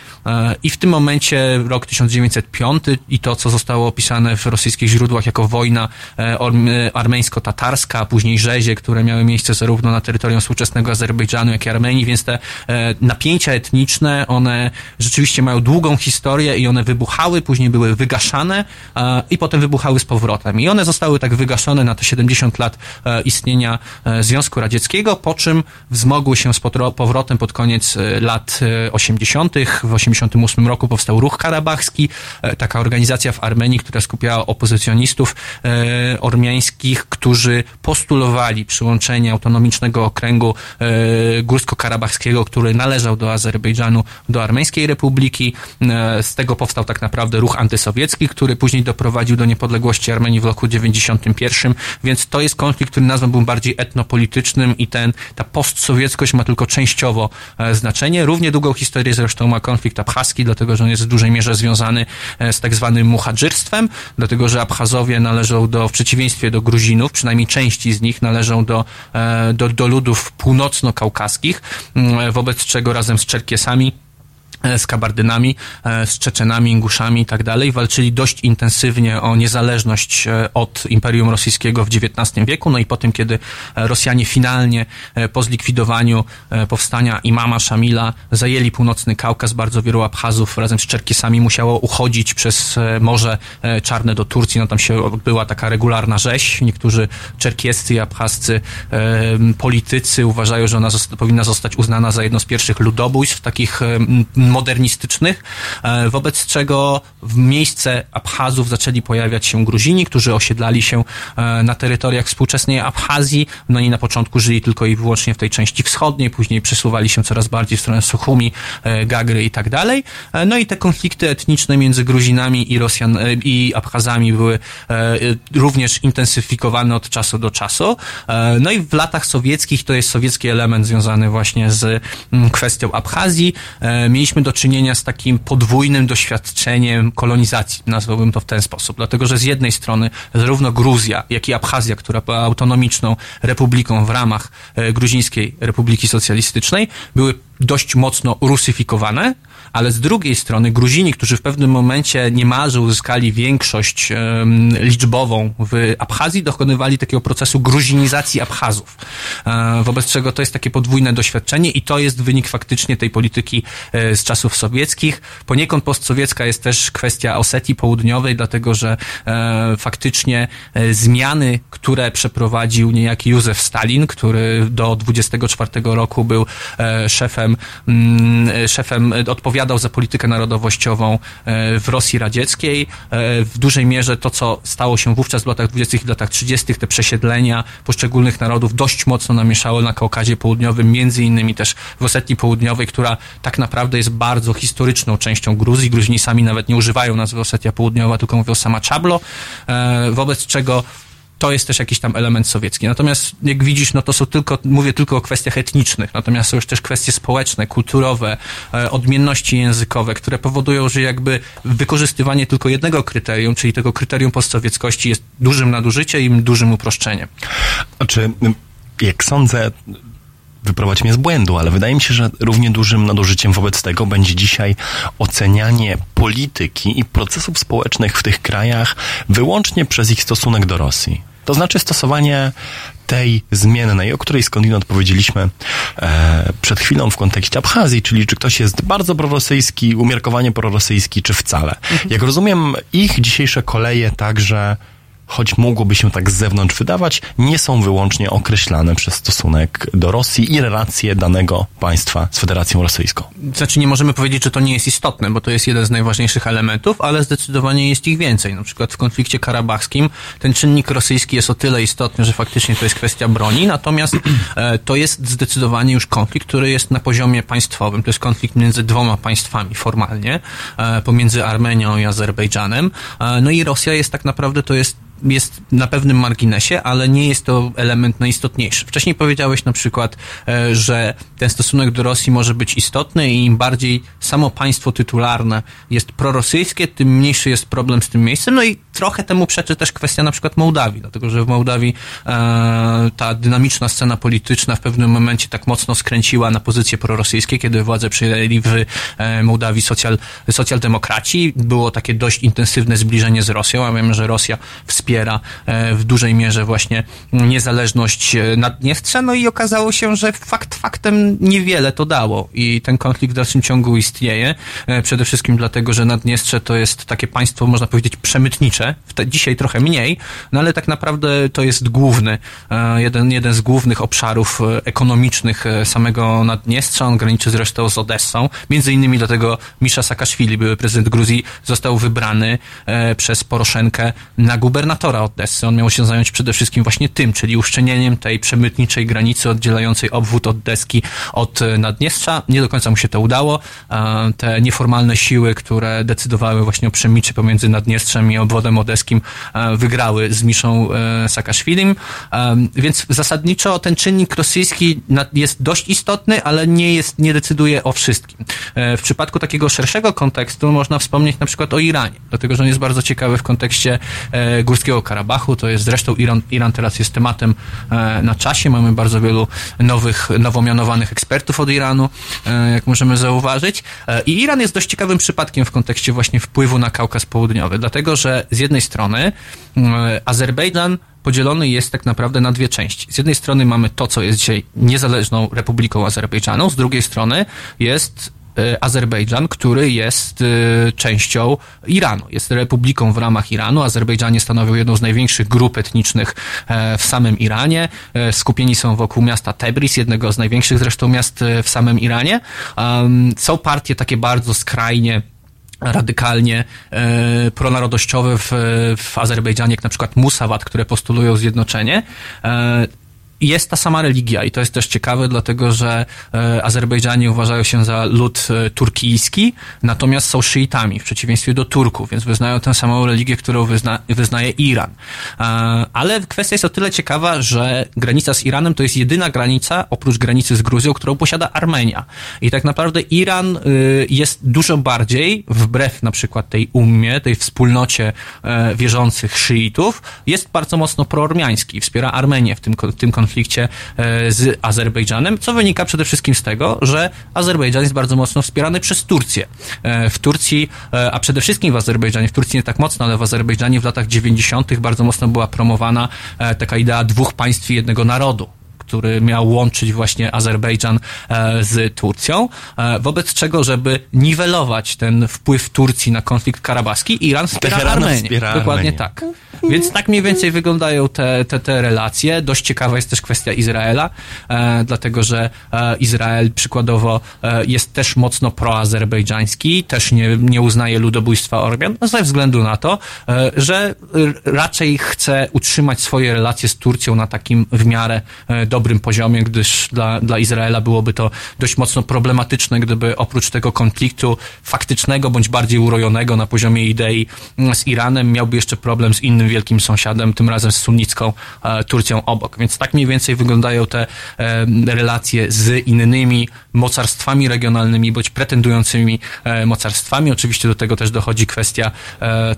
I w tym momencie rok 1905 i to, co zostało opisane w rosyjskich źródłach jako wojna armeńsko-tatarska, a później rzezie, które miały miejsce zarówno na terytorium współczesnego Azerbejdżanu, jak i Armenii, więc te napięcia etniczne, one rzeczywiście mają długą historię i one wybuchały, później były wygaszane, i potem wybuchały z powrotem. I one zostały tak wygaszone na te 70 lat e, istnienia e, Związku Radzieckiego, po czym wzmogły się z powrotem pod koniec e, lat 80. W 88 roku powstał Ruch Karabachski, taka organizacja w Armenii, która skupiała opozycjonistów ormiańskich, którzy postulowali przyłączenie autonomicznego okręgu górsko-karabachskiego, który należał do Azerbejdżanu, do Armeńskiej Republiki. Z tego powstał tak naprawdę ruch antysowiecki, który później doprowadził doprowadził do niepodległości Armenii w roku 91, więc to jest konflikt, który nazwałbym bardziej etnopolitycznym i ten, ta postsowieckość ma tylko częściowo e, znaczenie. Równie długą historię zresztą ma konflikt abchaski, dlatego że on jest w dużej mierze związany e, z tak zwanym muhadżyrstwem, dlatego że Abchazowie należą do, w przeciwieństwie do Gruzinów, przynajmniej części z nich należą do, e, do, do ludów północno-kaukaskich, wobec czego razem z Czerkiesami z Kabardynami, e, z Czeczenami, Inguszami i tak dalej. Walczyli dość intensywnie o niezależność e, od Imperium Rosyjskiego w XIX wieku. No i po tym, kiedy e, Rosjanie finalnie e, po zlikwidowaniu e, powstania imama Szamila zajęli północny Kaukaz, bardzo wielu Abchazów razem z Czerkisami musiało uchodzić przez e, Morze e, Czarne do Turcji. No tam się odbyła taka regularna rzeź. Niektórzy czerkiescy i abchazcy e, politycy uważają, że ona powinna zostać uznana za jedno z pierwszych ludobójstw takich e, modernistycznych, e, wobec czego w miejsce Abchazów zaczęli pojawiać się Gruzini, którzy osiedlali się e, na terytoriach współczesnej Abchazji. No i na początku żyli tylko i wyłącznie w tej części wschodniej, później przesuwali się coraz bardziej w stronę Suchumi, e, Gagry i tak dalej. No i te konflikty etniczne między Gruzinami i Rosjan i Abchazami były również intensyfikowane od czasu do czasu. No i w latach sowieckich to jest sowiecki element związany właśnie z mm, kwestią Abchazji. Mieliśmy do czynienia z takim podwójnym doświadczeniem kolonizacji, nazwałbym to w ten sposób. Dlatego, że z jednej strony zarówno Gruzja, jak i Abchazja, która była autonomiczną republiką w ramach e, Gruzińskiej Republiki Socjalistycznej, były dość mocno rusyfikowane, ale z drugiej strony Gruzini, którzy w pewnym momencie niemalże uzyskali większość liczbową w Abchazji, dokonywali takiego procesu gruzinizacji Abchazów. E, wobec czego to jest takie podwójne doświadczenie i to jest wynik faktycznie tej polityki e, z czasów sowieckich. Poniekąd postsowiecka jest też kwestia Osetii Południowej, dlatego że e, faktycznie zmiany, które przeprowadził niejaki Józef Stalin, który do 24 roku był szefem, mm, szefem, e, odpowiadał za politykę narodowościową e, w Rosji Radzieckiej. E, W dużej mierze to, co stało się wówczas w latach 20. i latach 30., te przesiedlenia poszczególnych narodów dość mocno namieszało na Kaukazie Południowym, między innymi też w Osetii Południowej, która tak naprawdę jest bardzo historyczną częścią Gruzji. Gruzini sami nawet nie używają nazwy Osetia Południowa, tylko mówią sama Czablo, e, wobec czego to jest też jakiś tam element sowiecki. Natomiast jak widzisz, no to są tylko, mówię tylko o kwestiach etnicznych, natomiast są już też kwestie społeczne, kulturowe, e, odmienności językowe, które powodują, że jakby wykorzystywanie tylko jednego kryterium, czyli tego kryterium postsowieckości jest dużym nadużyciem i dużym uproszczeniem. Znaczy, jak sądzę, wyprowadź mnie z błędu, ale wydaje mi się, że równie dużym nadużyciem wobec tego będzie dzisiaj ocenianie polityki i procesów społecznych w tych krajach wyłącznie przez ich stosunek do Rosji. To znaczy stosowanie tej zmiennej, o której skądinąd powiedzieliśmy e, przed chwilą w kontekście Abchazji, czyli czy ktoś jest bardzo prorosyjski, umiarkowanie prorosyjski, czy wcale. Jak rozumiem, ich dzisiejsze koleje także choć mogłoby się tak z zewnątrz wydawać, nie są wyłącznie określane przez stosunek do Rosji i relacje danego państwa z Federacją Rosyjską. Znaczy nie możemy powiedzieć, że to nie jest istotne, bo to jest jeden z najważniejszych elementów, ale zdecydowanie jest ich więcej. Na przykład w konflikcie karabachskim ten czynnik rosyjski jest o tyle istotny, że faktycznie to jest kwestia broni, natomiast e, to jest zdecydowanie już konflikt, który jest na poziomie państwowym. To jest konflikt między dwoma państwami formalnie, e, pomiędzy Armenią i Azerbejdżanem. E, no i Rosja jest tak naprawdę, to jest jest na pewnym marginesie, ale nie jest to element najistotniejszy. Wcześniej powiedziałeś na przykład, e, że ten stosunek do Rosji może być istotny i im bardziej samo państwo tytularne jest prorosyjskie, tym mniejszy jest problem z tym miejscem. No i trochę temu przeczy też kwestia na przykład Mołdawii, dlatego że w Mołdawii e, ta dynamiczna scena polityczna w pewnym momencie tak mocno skręciła na pozycje prorosyjskie, kiedy władzę przyjęli w e, Mołdawii socjal, socjaldemokraci. Było takie dość intensywne zbliżenie z Rosją, a wiemy, że Rosja wspiera e, w dużej mierze właśnie niezależność e, Naddniestrza, no i okazało się, że fakt faktem niewiele to dało. I ten konflikt w dalszym ciągu istnieje, e, przede wszystkim dlatego, że Naddniestrze to jest takie państwo, można powiedzieć, przemytnicze, dzisiaj trochę mniej, no ale tak naprawdę to jest główny, jeden, jeden z głównych obszarów ekonomicznych samego Naddniestrza, on graniczy zresztą z Odessą, między innymi dlatego Misza Saakaszwili, były prezydent Gruzji, został wybrany przez Poroszenkę na gubernatora Odessy. On miał się zająć przede wszystkim właśnie tym, czyli uszczelnieniem tej przemytniczej granicy oddzielającej obwód od e, Naddniestrza. Nie do końca mu się to udało. E, Te nieformalne siły, które decydowały właśnie o przemycie pomiędzy Naddniestrzem i obwodem odeskim, e, wygrały z Miszą e, Saakaszwilim. Więc zasadniczo ten czynnik rosyjski jest dość istotny, ale nie jest, nie decyduje o wszystkim. W przypadku takiego szerszego kontekstu można wspomnieć na przykład o Iranie, dlatego że on jest bardzo ciekawy w kontekście Górskiego Górskiego Karabachu. To jest zresztą Iran, Iran teraz jest tematem e, na czasie. Mamy bardzo wielu nowych, nowo mianowanych ekspertów od Iranu, e, jak możemy zauważyć. E, I Iran jest dość ciekawym przypadkiem w kontekście właśnie wpływu na Kaukaz Południowy, dlatego że z jednej strony Azerbejdżan podzielony jest tak naprawdę na dwie części. Z jednej strony mamy to, co jest dzisiaj niezależną Republiką Azerbejdżanu, z drugiej strony jest Azerbejdżan, który jest e, częścią Iranu. Jest republiką w ramach Iranu. Azerbejdżanie stanowią jedną z największych grup etnicznych e, w samym Iranie. E, Skupieni są wokół miasta Tebris, jednego z największych zresztą miast e, w samym Iranie. Są partie takie bardzo skrajnie radykalnie e, pronarodowościowe w, w Azerbejdżanie, jak na przykład Musawat, które postulują zjednoczenie. E, jest ta sama religia i to jest też ciekawe, dlatego że e, Azerbejdżanie uważają się za lud e, turkijski, natomiast są szyitami, w przeciwieństwie do Turków, więc wyznają tę samą religię, którą wyzna, wyznaje Iran. E, ale kwestia jest o tyle ciekawa, że granica z Iranem to jest jedyna granica, oprócz granicy z Gruzją, którą posiada Armenia. I tak naprawdę Iran jest dużo bardziej, wbrew na przykład tej ummie, tej wspólnocie wierzących szyitów, jest bardzo mocno proormiański, wspiera Armenię w tym, w tym konflikcie e, z Azerbejdżanem, co wynika przede wszystkim z tego, że Azerbejdżan jest bardzo mocno wspierany przez Turcję. E, W Turcji, e, a przede wszystkim w Azerbejdżanie, w Turcji nie tak mocno, ale w Azerbejdżanie w latach 90. bardzo mocno była promowana taka idea dwóch państw i jednego narodu który miał łączyć właśnie Azerbejdżan z Turcją, wobec czego, żeby niwelować ten wpływ Turcji na konflikt karabaski, Iran wspiera Armenię. wspiera Dokładnie Armenię. tak. Więc tak mniej więcej wyglądają te, te, te relacje. Dość ciekawa jest też kwestia Izraela, e, dlatego że e, Izrael przykładowo e, jest też mocno proazerbejdżański, też nie, nie uznaje ludobójstwa Ormian, ze względu na to, e, że raczej chce utrzymać swoje relacje z Turcją na takim w miarę e, dobrym poziomie, gdyż dla, dla Izraela byłoby to dość mocno problematyczne, gdyby oprócz tego konfliktu faktycznego bądź bardziej urojonego na poziomie idei z Iranem miałby jeszcze problem z innym wielkim sąsiadem, tym razem z sunnicką e, Turcją obok. Więc tak mniej więcej wyglądają te e, relacje z innymi mocarstwami regionalnymi bądź pretendującymi e, mocarstwami. Oczywiście do tego też dochodzi kwestia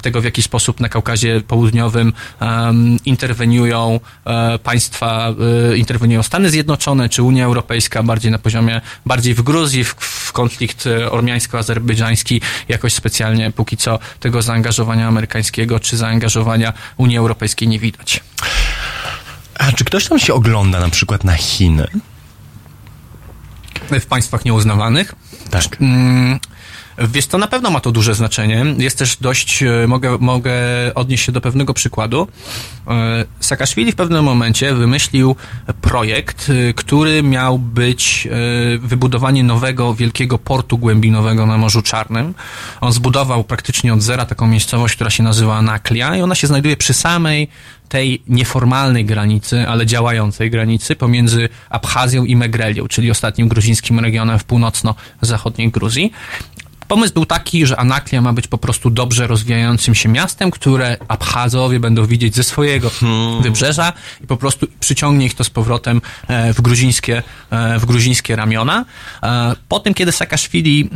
tego, w jaki sposób na Kaukazie Południowym interweniują państwa, interweniują Stany Zjednoczone czy Unia Europejska bardziej na poziomie, bardziej w Gruzji, w konflikt e, ormiańsko-azerbejdżański jakoś specjalnie póki co tego zaangażowania amerykańskiego czy zaangażowania Unii Europejskiej nie widać. A czy ktoś tam się ogląda na przykład na Chiny? W państwach nieuznawanych? Tak. Mm, Wiesz, to na pewno ma to duże znaczenie. Jest też dość, e, mogę, mogę odnieść się do pewnego przykładu. E, Saakaszwili w pewnym momencie wymyślił projekt, e, który miał być wybudowanie nowego, wielkiego portu głębinowego na Morzu Czarnym. On zbudował praktycznie od zera taką miejscowość, która się nazywa Naklia i ona się znajduje przy samej tej nieformalnej granicy, ale działającej granicy pomiędzy Abchazją i Megrelią, czyli ostatnim gruzińskim regionem w północno-zachodniej Gruzji. Pomysł był taki, że Anaklia ma być po prostu dobrze rozwijającym się miastem, które Abchazowie będą widzieć ze swojego wybrzeża i po prostu przyciągnie ich to z powrotem e, w gruzińskie, e, w gruzińskie ramiona. E, Po tym, kiedy Saakaszwili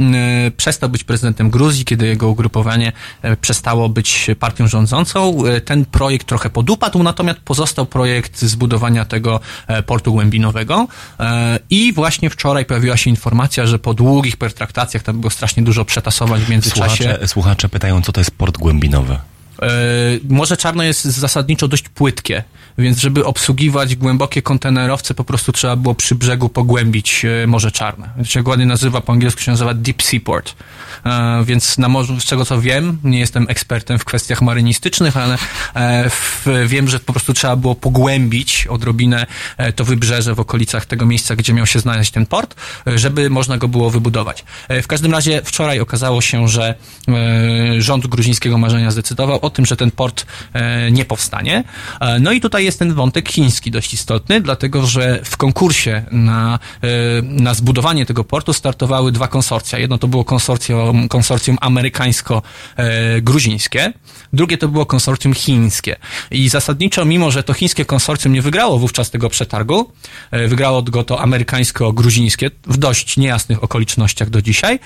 przestał być prezydentem Gruzji, kiedy jego ugrupowanie przestało być partią rządzącą, ten projekt trochę podupadł, natomiast pozostał projekt zbudowania tego portu głębinowego i właśnie wczoraj pojawiła się informacja, że po długich pertraktacjach, tam było strasznie dużo przetasowań w międzyczasie, Słuchacze, słuchacze pytają, co to jest port głębinowy. E, Morze Czarne jest zasadniczo dość płytkie, więc żeby obsługiwać głębokie kontenerowce, po prostu trzeba było przy brzegu pogłębić e, Morze Czarne. To się ładnie nazywa, po angielsku się nazywa Deep Seaport. E, Więc na morzu, z czego co wiem, nie jestem ekspertem w kwestiach marynistycznych, ale w, wiem, że po prostu trzeba było pogłębić odrobinę to wybrzeże w okolicach tego miejsca, gdzie miał się znaleźć ten port, żeby można go było wybudować. W każdym razie wczoraj okazało się, że rząd gruzińskiego marzenia zdecydował o tym, że ten port e, nie powstanie. E, No i tutaj jest ten wątek chiński dość istotny, dlatego że w konkursie na, e, na zbudowanie tego portu startowały dwa konsorcja. Jedno to było konsorcjum, konsorcjum amerykańsko-gruzińskie, drugie to było konsorcjum chińskie. I zasadniczo, mimo że to chińskie konsorcjum nie wygrało wówczas tego przetargu, wygrało go to amerykańsko-gruzińskie w dość niejasnych okolicznościach do dzisiaj,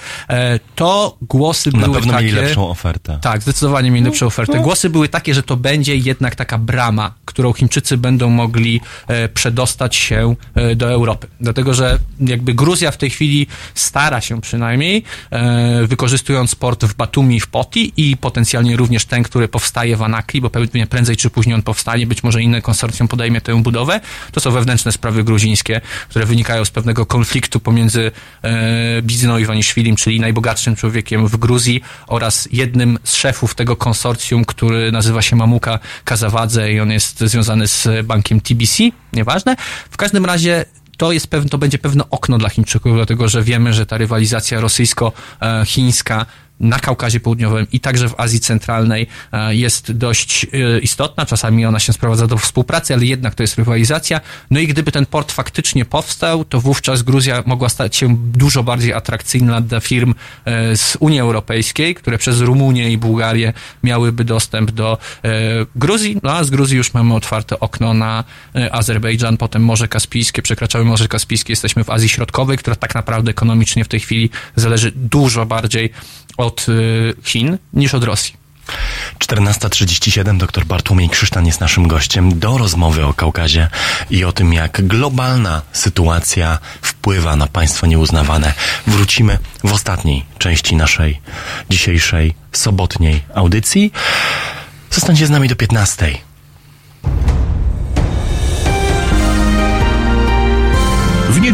to głosy Na były pewno takie... mieli lepszą ofertę. Tak, zdecydowanie mieli lepszą ofertę. Te głosy były takie, że to będzie jednak taka brama, którą Chińczycy będą mogli e, przedostać się e, do Europy. Dlatego, że jakby Gruzja w tej chwili stara się przynajmniej, e, wykorzystując port w Batumi w Poti i potencjalnie również ten, który powstaje w Anakli, bo pewnie prędzej czy później on powstanie, być może inne konsorcjum podejmie tę budowę. To są wewnętrzne sprawy gruzińskie, które wynikają z pewnego konfliktu pomiędzy Bizino Iwaniszwilim, czyli najbogatszym człowiekiem w Gruzji oraz jednym z szefów tego konsorcjum, który nazywa się Mamuka Kazawadze i on jest związany z bankiem TBC, nieważne. W każdym razie to, jest pewne, to będzie pewne okno dla Chińczyków, dlatego że wiemy, że ta rywalizacja rosyjsko-chińska na Kaukazie Południowym i także w Azji Centralnej e, jest dość e, istotna. Czasami ona się sprowadza do współpracy, ale jednak to jest rywalizacja. No i gdyby ten port faktycznie powstał, to wówczas Gruzja mogła stać się dużo bardziej atrakcyjna dla firm e, z Unii Europejskiej, które przez Rumunię i Bułgarię miałyby dostęp do Gruzji. No a z Gruzji już mamy otwarte okno na Azerbejdżan, potem Morze Kaspijskie, przekraczamy Morze Kaspijskie, jesteśmy w Azji Środkowej, która tak naprawdę ekonomicznie w tej chwili zależy dużo bardziej od y, Chin niż od Rosji. 14.37 dr Bartłomiej Krzysztan jest naszym gościem do rozmowy o Kaukazie i o tym, jak globalna sytuacja wpływa na państwa nieuznawane. Wrócimy w ostatniej części naszej dzisiejszej sobotniej audycji. Zostańcie z nami do 15.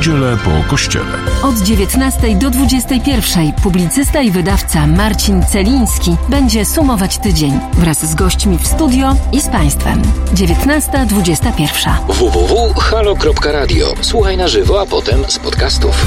niedzielę po kościele. Od 19 do 21 publicysta i wydawca Marcin Celiński będzie sumować tydzień wraz z gośćmi w studio i z Państwem. 19.21. www.halo.radio. Słuchaj na żywo, a potem z podcastów.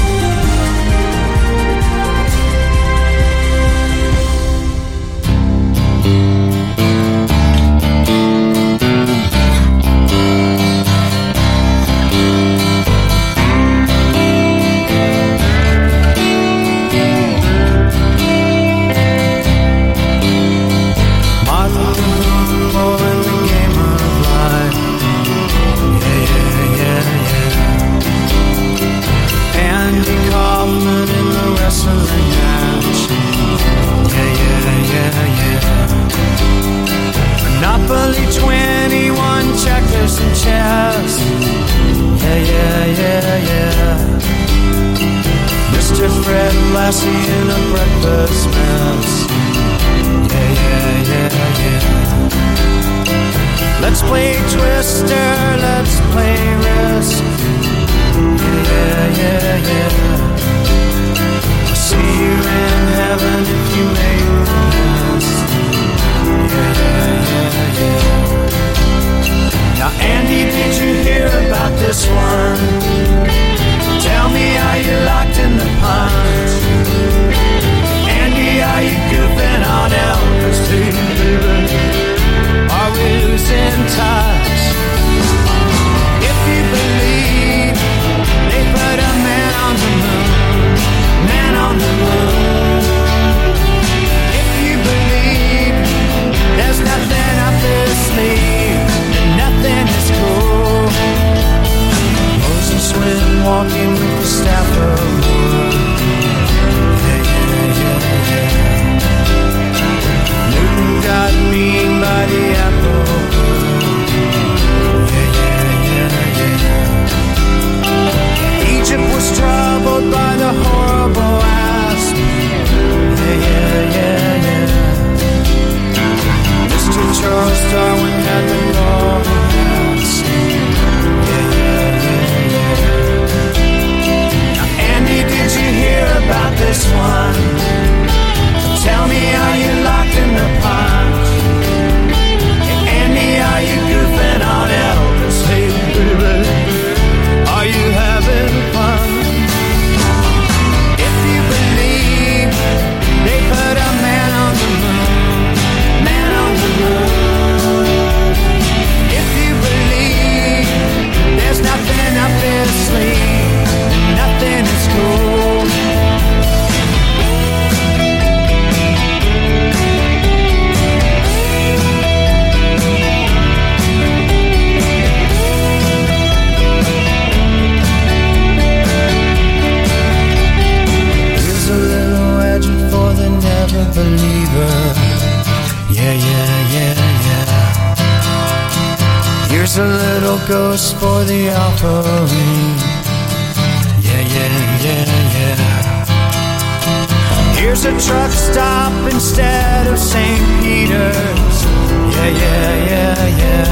Here's a truck stop instead of St. Peter's. Yeah, yeah, yeah, yeah.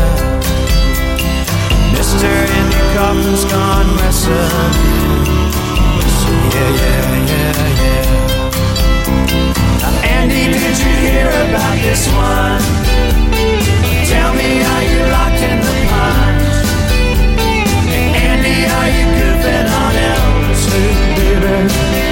Mr. Andy Kaufman's gone missing. Yeah, yeah, yeah, yeah. Now, Andy, did you hear about this one? Tell me, are you locked in the? Hey, Andy, are you goofing on Elvis? Baby,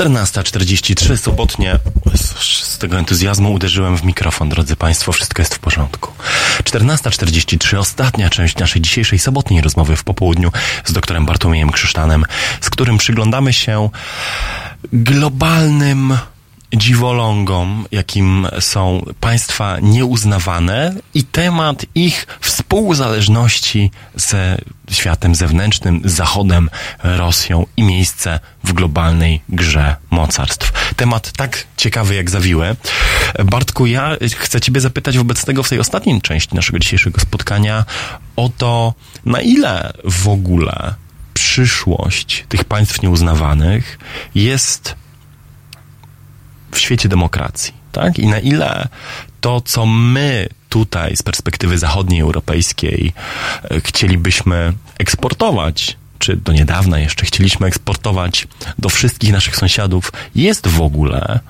14.43, sobotnie. Z tego entuzjazmu uderzyłem w mikrofon, drodzy Państwo, wszystko jest w porządku. 14.43, ostatnia część naszej dzisiejszej sobotniej rozmowy w popołudniu z doktorem Bartłomiejem Krzysztanem, z którym przyglądamy się globalnym dziwolągom, jakim są państwa nieuznawane i temat ich współzależności ze światem zewnętrznym, z Zachodem, Rosją i miejsce w globalnej grze mocarstw. Temat tak ciekawy jak zawiłe. Bartku, ja chcę Ciebie zapytać wobec tego w tej ostatniej części naszego dzisiejszego spotkania o to, na ile w ogóle przyszłość tych państw nieuznawanych jest w świecie demokracji, tak? I na ile to, co my tutaj z perspektywy zachodniej europejskiej e, chcielibyśmy eksportować, czy do niedawna jeszcze chcieliśmy eksportować do wszystkich naszych sąsiadów, jest w ogóle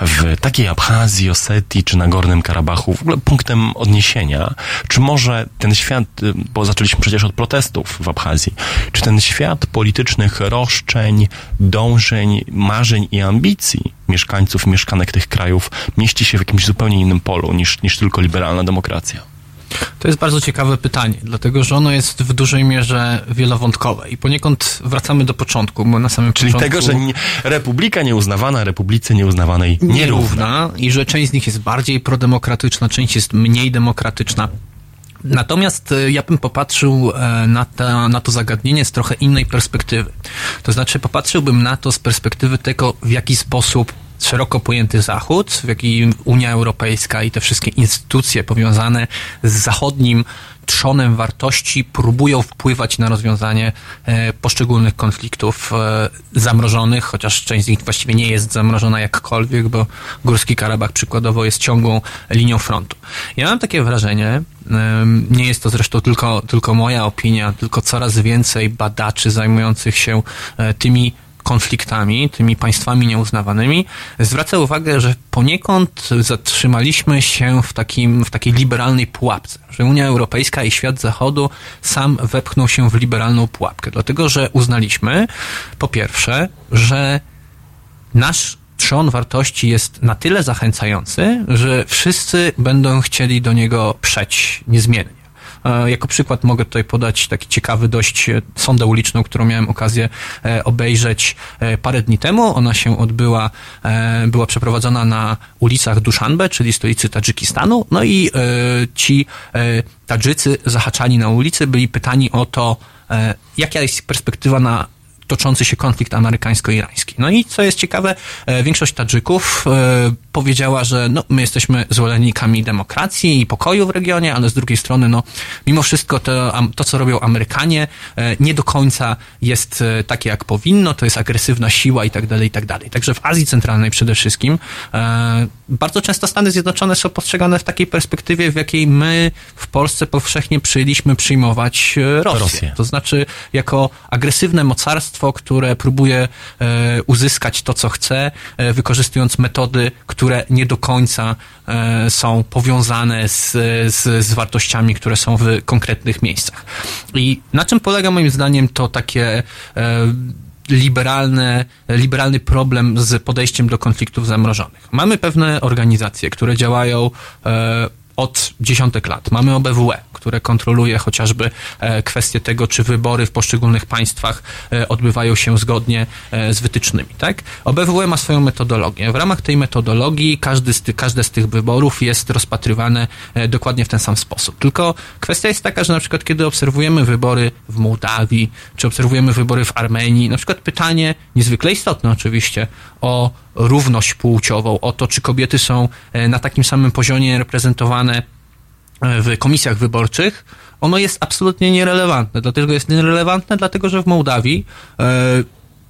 w takiej Abchazji, Osetii czy Nagornym Karabachu w ogóle punktem odniesienia? Czy może ten świat, y, bo zaczęliśmy przecież od protestów w Abchazji, czy ten świat politycznych roszczeń, dążeń, marzeń i ambicji mieszkańców, mieszkanek tych krajów mieści się w jakimś zupełnie innym polu niż, niż tylko liberalna demokracja? To jest bardzo ciekawe pytanie, dlatego że ono jest w dużej mierze wielowątkowe i poniekąd wracamy do początku, bo na samym Czyli początku... tego, że nie, republika nieuznawana republice nieuznawanej nierówna. nierówna i że część z nich jest bardziej prodemokratyczna, część jest mniej demokratyczna. Natomiast e, ja bym popatrzył e, na, ta, na to zagadnienie z trochę innej perspektywy. To znaczy popatrzyłbym na to z perspektywy tego, w jaki sposób szeroko pojęty Zachód, w jaki Unia Europejska i te wszystkie instytucje powiązane z zachodnim trzonem wartości próbują wpływać na rozwiązanie e, poszczególnych konfliktów e, zamrożonych, chociaż część z nich właściwie nie jest zamrożona jakkolwiek, bo Górski Karabach przykładowo jest ciągłą linią frontu. Ja mam takie wrażenie, nie jest to zresztą tylko, tylko moja opinia, tylko coraz więcej badaczy zajmujących się e, tymi konfliktami, tymi państwami nieuznawanymi, zwraca uwagę, że poniekąd zatrzymaliśmy się w, takim, w takiej liberalnej pułapce, że Unia Europejska i świat Zachodu sam wepchnął się w liberalną pułapkę, dlatego że uznaliśmy, po pierwsze, że nasz trzon wartości jest na tyle zachęcający, że wszyscy będą chcieli do niego przeć niezmiennie Jako przykład mogę tutaj podać taki ciekawy dość e, sondę uliczną, którą miałem okazję e, obejrzeć e, parę dni temu. Ona się odbyła, e, była przeprowadzona na ulicach Duszanbe, czyli stolicy Tadżykistanu. No i e, ci e, Tadżycy zahaczani na ulicy byli pytani o to, e, jaka jest perspektywa na toczący się konflikt amerykańsko-irański. No i co jest ciekawe, e, większość Tadżyków e, powiedziała, że no, my jesteśmy zwolennikami demokracji i pokoju w regionie, ale z drugiej strony, no, mimo wszystko to, to co robią Amerykanie, e, nie do końca jest takie, jak powinno, to jest agresywna siła i tak dalej, i tak dalej. Także w Azji Centralnej przede wszystkim bardzo często Stany Zjednoczone są postrzegane w takiej perspektywie, w jakiej my w Polsce powszechnie przyjęliśmy przyjmować Rosję. Rosję. To znaczy jako agresywne mocarstwo, które próbuje e, uzyskać to, co chce, e, wykorzystując metody, które nie do końca e, są powiązane z, z, z wartościami, które są w konkretnych miejscach. I na czym polega moim zdaniem to takie liberalne, liberalny problem z podejściem do konfliktów zamrożonych. Mamy pewne organizacje, które działają od dziesiątek lat. Mamy OBWE, które kontroluje chociażby e, kwestię tego, czy wybory w poszczególnych państwach e, odbywają się zgodnie e, z wytycznymi. Tak? OBWE ma swoją metodologię. W ramach tej metodologii każdy z ty, każde z tych wyborów jest rozpatrywane dokładnie w ten sam sposób. Tylko kwestia jest taka, że na przykład kiedy obserwujemy wybory w Mołdawii, czy obserwujemy wybory w Armenii, na przykład pytanie, niezwykle istotne oczywiście, o równość płciową, o to, czy kobiety są e, na takim samym poziomie reprezentowane e, w komisjach wyborczych, ono jest absolutnie nierelevantne. Dlatego jest nierelevantne, dlatego że w Mołdawii e,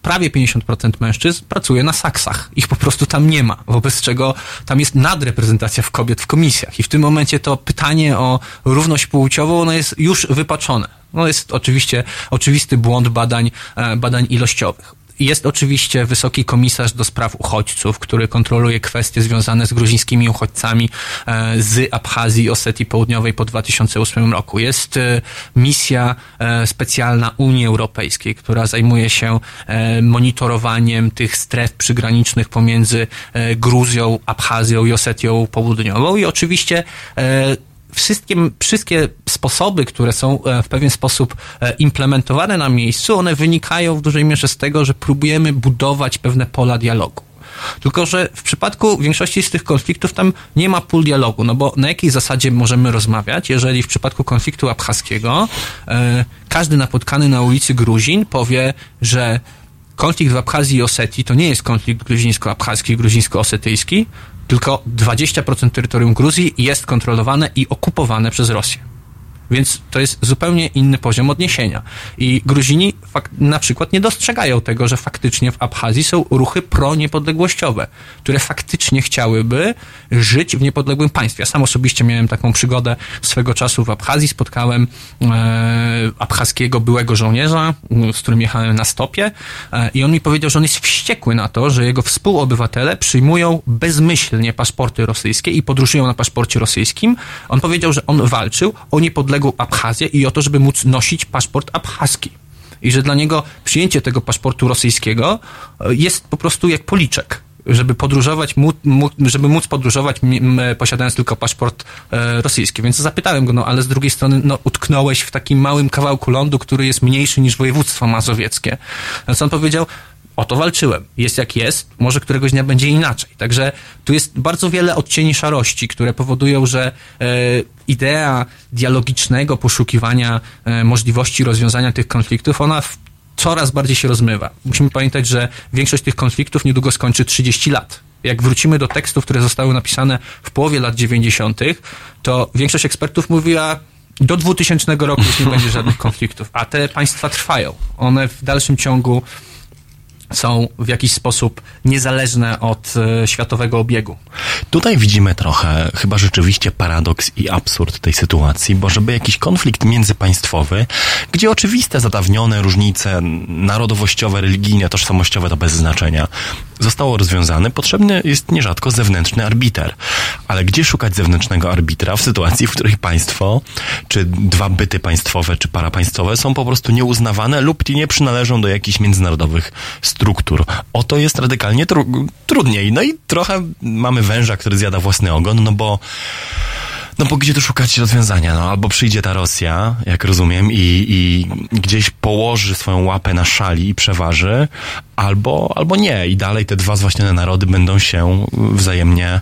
prawie 50% mężczyzn pracuje na saksach. Ich po prostu tam nie ma, wobec czego tam jest nadreprezentacja w kobiet w komisjach. I w tym momencie to pytanie o równość płciową, ono jest już wypaczone. No jest oczywiście oczywisty błąd badań, badań ilościowych. Jest oczywiście wysoki komisarz do spraw uchodźców, który kontroluje kwestie związane z gruzińskimi uchodźcami e, z Abchazji i Osetii Południowej po 2008 roku. Jest e, misja e, specjalna Unii Europejskiej, która zajmuje się monitorowaniem tych stref przygranicznych pomiędzy Gruzją, Abchazją i Osetią Południową i oczywiście wszystkie, wszystkie sposoby, które są e, w pewien sposób e, implementowane na miejscu, one wynikają w dużej mierze z tego, że próbujemy budować pewne pola dialogu. Tylko, że w przypadku większości z tych konfliktów tam nie ma pól dialogu, no bo na jakiej zasadzie możemy rozmawiać, jeżeli w przypadku konfliktu abchaskiego e, każdy napotkany na ulicy Gruzin powie, że konflikt w Abchazji i Osetii to nie jest konflikt gruzińsko-abchazki gruzińsko-osetyjski, tylko 20% terytorium Gruzji jest kontrolowane i okupowane przez Rosję. Więc to jest zupełnie inny poziom odniesienia. I Gruzini na przykład nie dostrzegają tego, że faktycznie w Abchazji są ruchy pro-niepodległościowe, które faktycznie chciałyby żyć w niepodległym państwie. Ja sam osobiście miałem taką przygodę swego czasu w Abchazji. Spotkałem e, abchazkiego byłego żołnierza, m, z którym jechałem na stopie e, i on mi powiedział, że on jest wściekły na to, że jego współobywatele przyjmują bezmyślnie paszporty rosyjskie i podróżują na paszporcie rosyjskim. On powiedział, że on walczył o niepodległą Abchazję i o to, żeby móc nosić paszport abchazki. I że dla niego przyjęcie tego paszportu rosyjskiego e, jest po prostu jak policzek. Żeby podróżować, żeby móc podróżować, posiadając tylko paszport e, rosyjski. Więc zapytałem go, no ale z drugiej strony, no utknąłeś w takim małym kawałku lądu, który jest mniejszy niż województwo mazowieckie. Co on powiedział? O to walczyłem. Jest jak jest, może któregoś dnia będzie inaczej. Także tu jest bardzo wiele odcieni szarości, które powodują, że e, idea dialogicznego poszukiwania e, możliwości rozwiązania tych konfliktów, ona coraz bardziej się rozmywa. Musimy pamiętać, że większość tych konfliktów niedługo skończy 30 lat. Jak wrócimy do tekstów, które zostały napisane w połowie lat 90., to większość ekspertów mówiła, do 2000 roku już nie będzie żadnych konfliktów, a te państwa trwają. One w dalszym ciągu są w jakiś sposób niezależne od e, światowego obiegu. Tutaj widzimy trochę chyba rzeczywiście paradoks i absurd tej sytuacji, bo żeby jakiś konflikt międzypaństwowy, gdzie oczywiste zadawnione różnice narodowościowe, religijne, tożsamościowe to bez znaczenia, zostało rozwiązane, potrzebny jest nierzadko zewnętrzny arbiter. Ale gdzie szukać zewnętrznego arbitra w sytuacji, w której państwo, czy dwa byty państwowe, czy parapaństwowe są po prostu nieuznawane lub nie przynależą do jakichś międzynarodowych struktur. Oto jest radykalnie tru- trudniej. No i trochę mamy węża, który zjada własny ogon, no bo No bo gdzie tu szukać rozwiązania? No albo przyjdzie ta Rosja, jak rozumiem, i, i gdzieś położy swoją łapę na szali i przeważy, albo, albo nie. I dalej te dwa zwaśnione narody będą się wzajemnie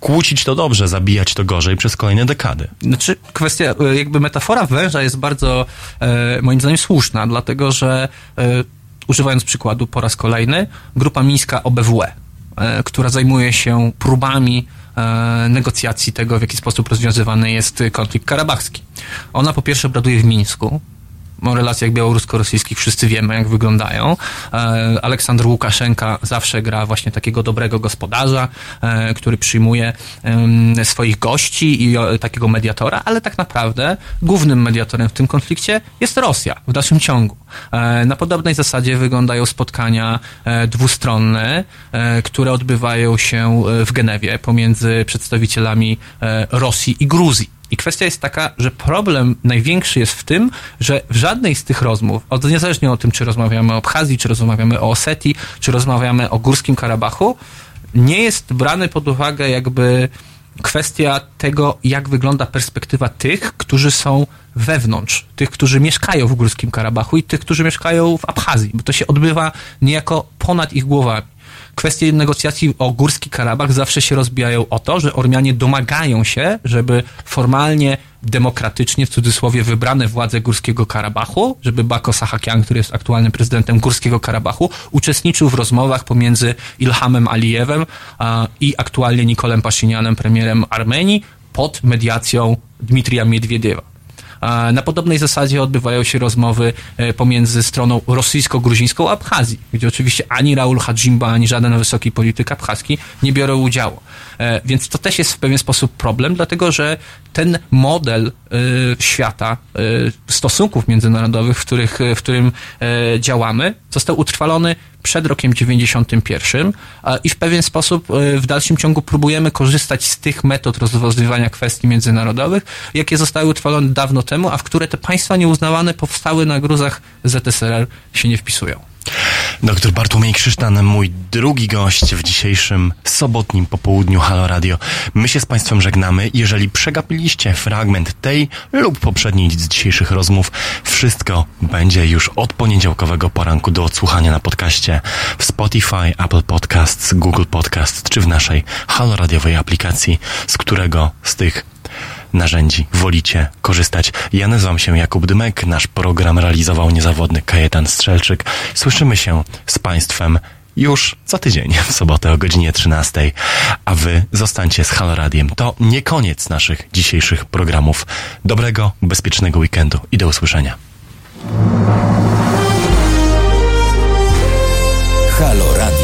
kłócić to dobrze, zabijać to gorzej przez kolejne dekady. Znaczy, kwestia, e, jakby metafora węża jest bardzo, e, moim zdaniem, słuszna, dlatego że, e, używając przykładu po raz kolejny, grupa mińska OBWE, e, która zajmuje się próbami negocjacji tego, w jaki sposób rozwiązywany jest konflikt karabachski. Ona po pierwsze braduje w Mińsku, o relacjach białorusko-rosyjskich wszyscy wiemy, jak wyglądają. E, Aleksandr Łukaszenka zawsze gra właśnie takiego dobrego gospodarza, e, który przyjmuje swoich gości i o, takiego mediatora, ale tak naprawdę głównym mediatorem w tym konflikcie jest Rosja w dalszym ciągu. E, Na podobnej zasadzie wyglądają spotkania e, dwustronne, e, które odbywają się e, w Genewie pomiędzy przedstawicielami e, Rosji i Gruzji. I kwestia jest taka, że problem największy jest w tym, że w żadnej z tych rozmów, od, niezależnie o tym, czy rozmawiamy o Abchazji, czy rozmawiamy o Osetii, czy rozmawiamy o Górskim Karabachu, nie jest brany pod uwagę jakby kwestia tego, jak wygląda perspektywa tych, którzy są wewnątrz, tych, którzy mieszkają w Górskim Karabachu i tych, którzy mieszkają w Abchazji, bo to się odbywa niejako ponad ich głowami. Kwestie negocjacji o Górski Karabach zawsze się rozbijają o to, że Ormianie domagają się, żeby formalnie, demokratycznie, w cudzysłowie, wybrane władze Górskiego Karabachu, żeby Bako Sahakian, który jest aktualnym prezydentem Górskiego Karabachu, uczestniczył w rozmowach pomiędzy Ilhamem Alijewem a, i aktualnie Nikolem Paszynianem, premierem Armenii, pod mediacją Dmitrija Miedwiediewa. Na podobnej zasadzie odbywają się rozmowy e, pomiędzy stroną rosyjsko-gruzińską Abchazji, gdzie oczywiście ani Raul Hadżimba, ani żaden wysoki polityk abchazki nie biorą udziału. E, Więc to też jest w pewien sposób problem, dlatego że ten model e, świata, e, stosunków międzynarodowych, w, których, w którym e, działamy, został utrwalony przed rokiem 91 a- i w pewien sposób e, w dalszym ciągu próbujemy korzystać z tych metod rozwiązywania kwestii międzynarodowych, jakie zostały utrwalone dawno temu, a w które te państwa nieuznawane powstały na gruzach ZSRR się nie wpisują. Doktor Bartłomiej Krzysztan, mój drugi gość w dzisiejszym sobotnim popołudniu Halo Radio. My się z Państwem żegnamy. Jeżeli przegapiliście fragment tej lub poprzedniej z dzisiejszych rozmów, wszystko będzie już od poniedziałkowego poranku do odsłuchania na podcaście w Spotify, Apple Podcasts, Google Podcasts czy w naszej Halo Radiowej aplikacji, z którego z tych narzędzi wolicie korzystać. Ja nazywam się Jakub Dymek, nasz program realizował niezawodny Kajetan Strzelczyk. Słyszymy się z Państwem już za tydzień, w sobotę o godzinie 13, a Wy zostańcie z Halo Radiem. To nie koniec naszych dzisiejszych programów. Dobrego, bezpiecznego weekendu i do usłyszenia. Halo Radio.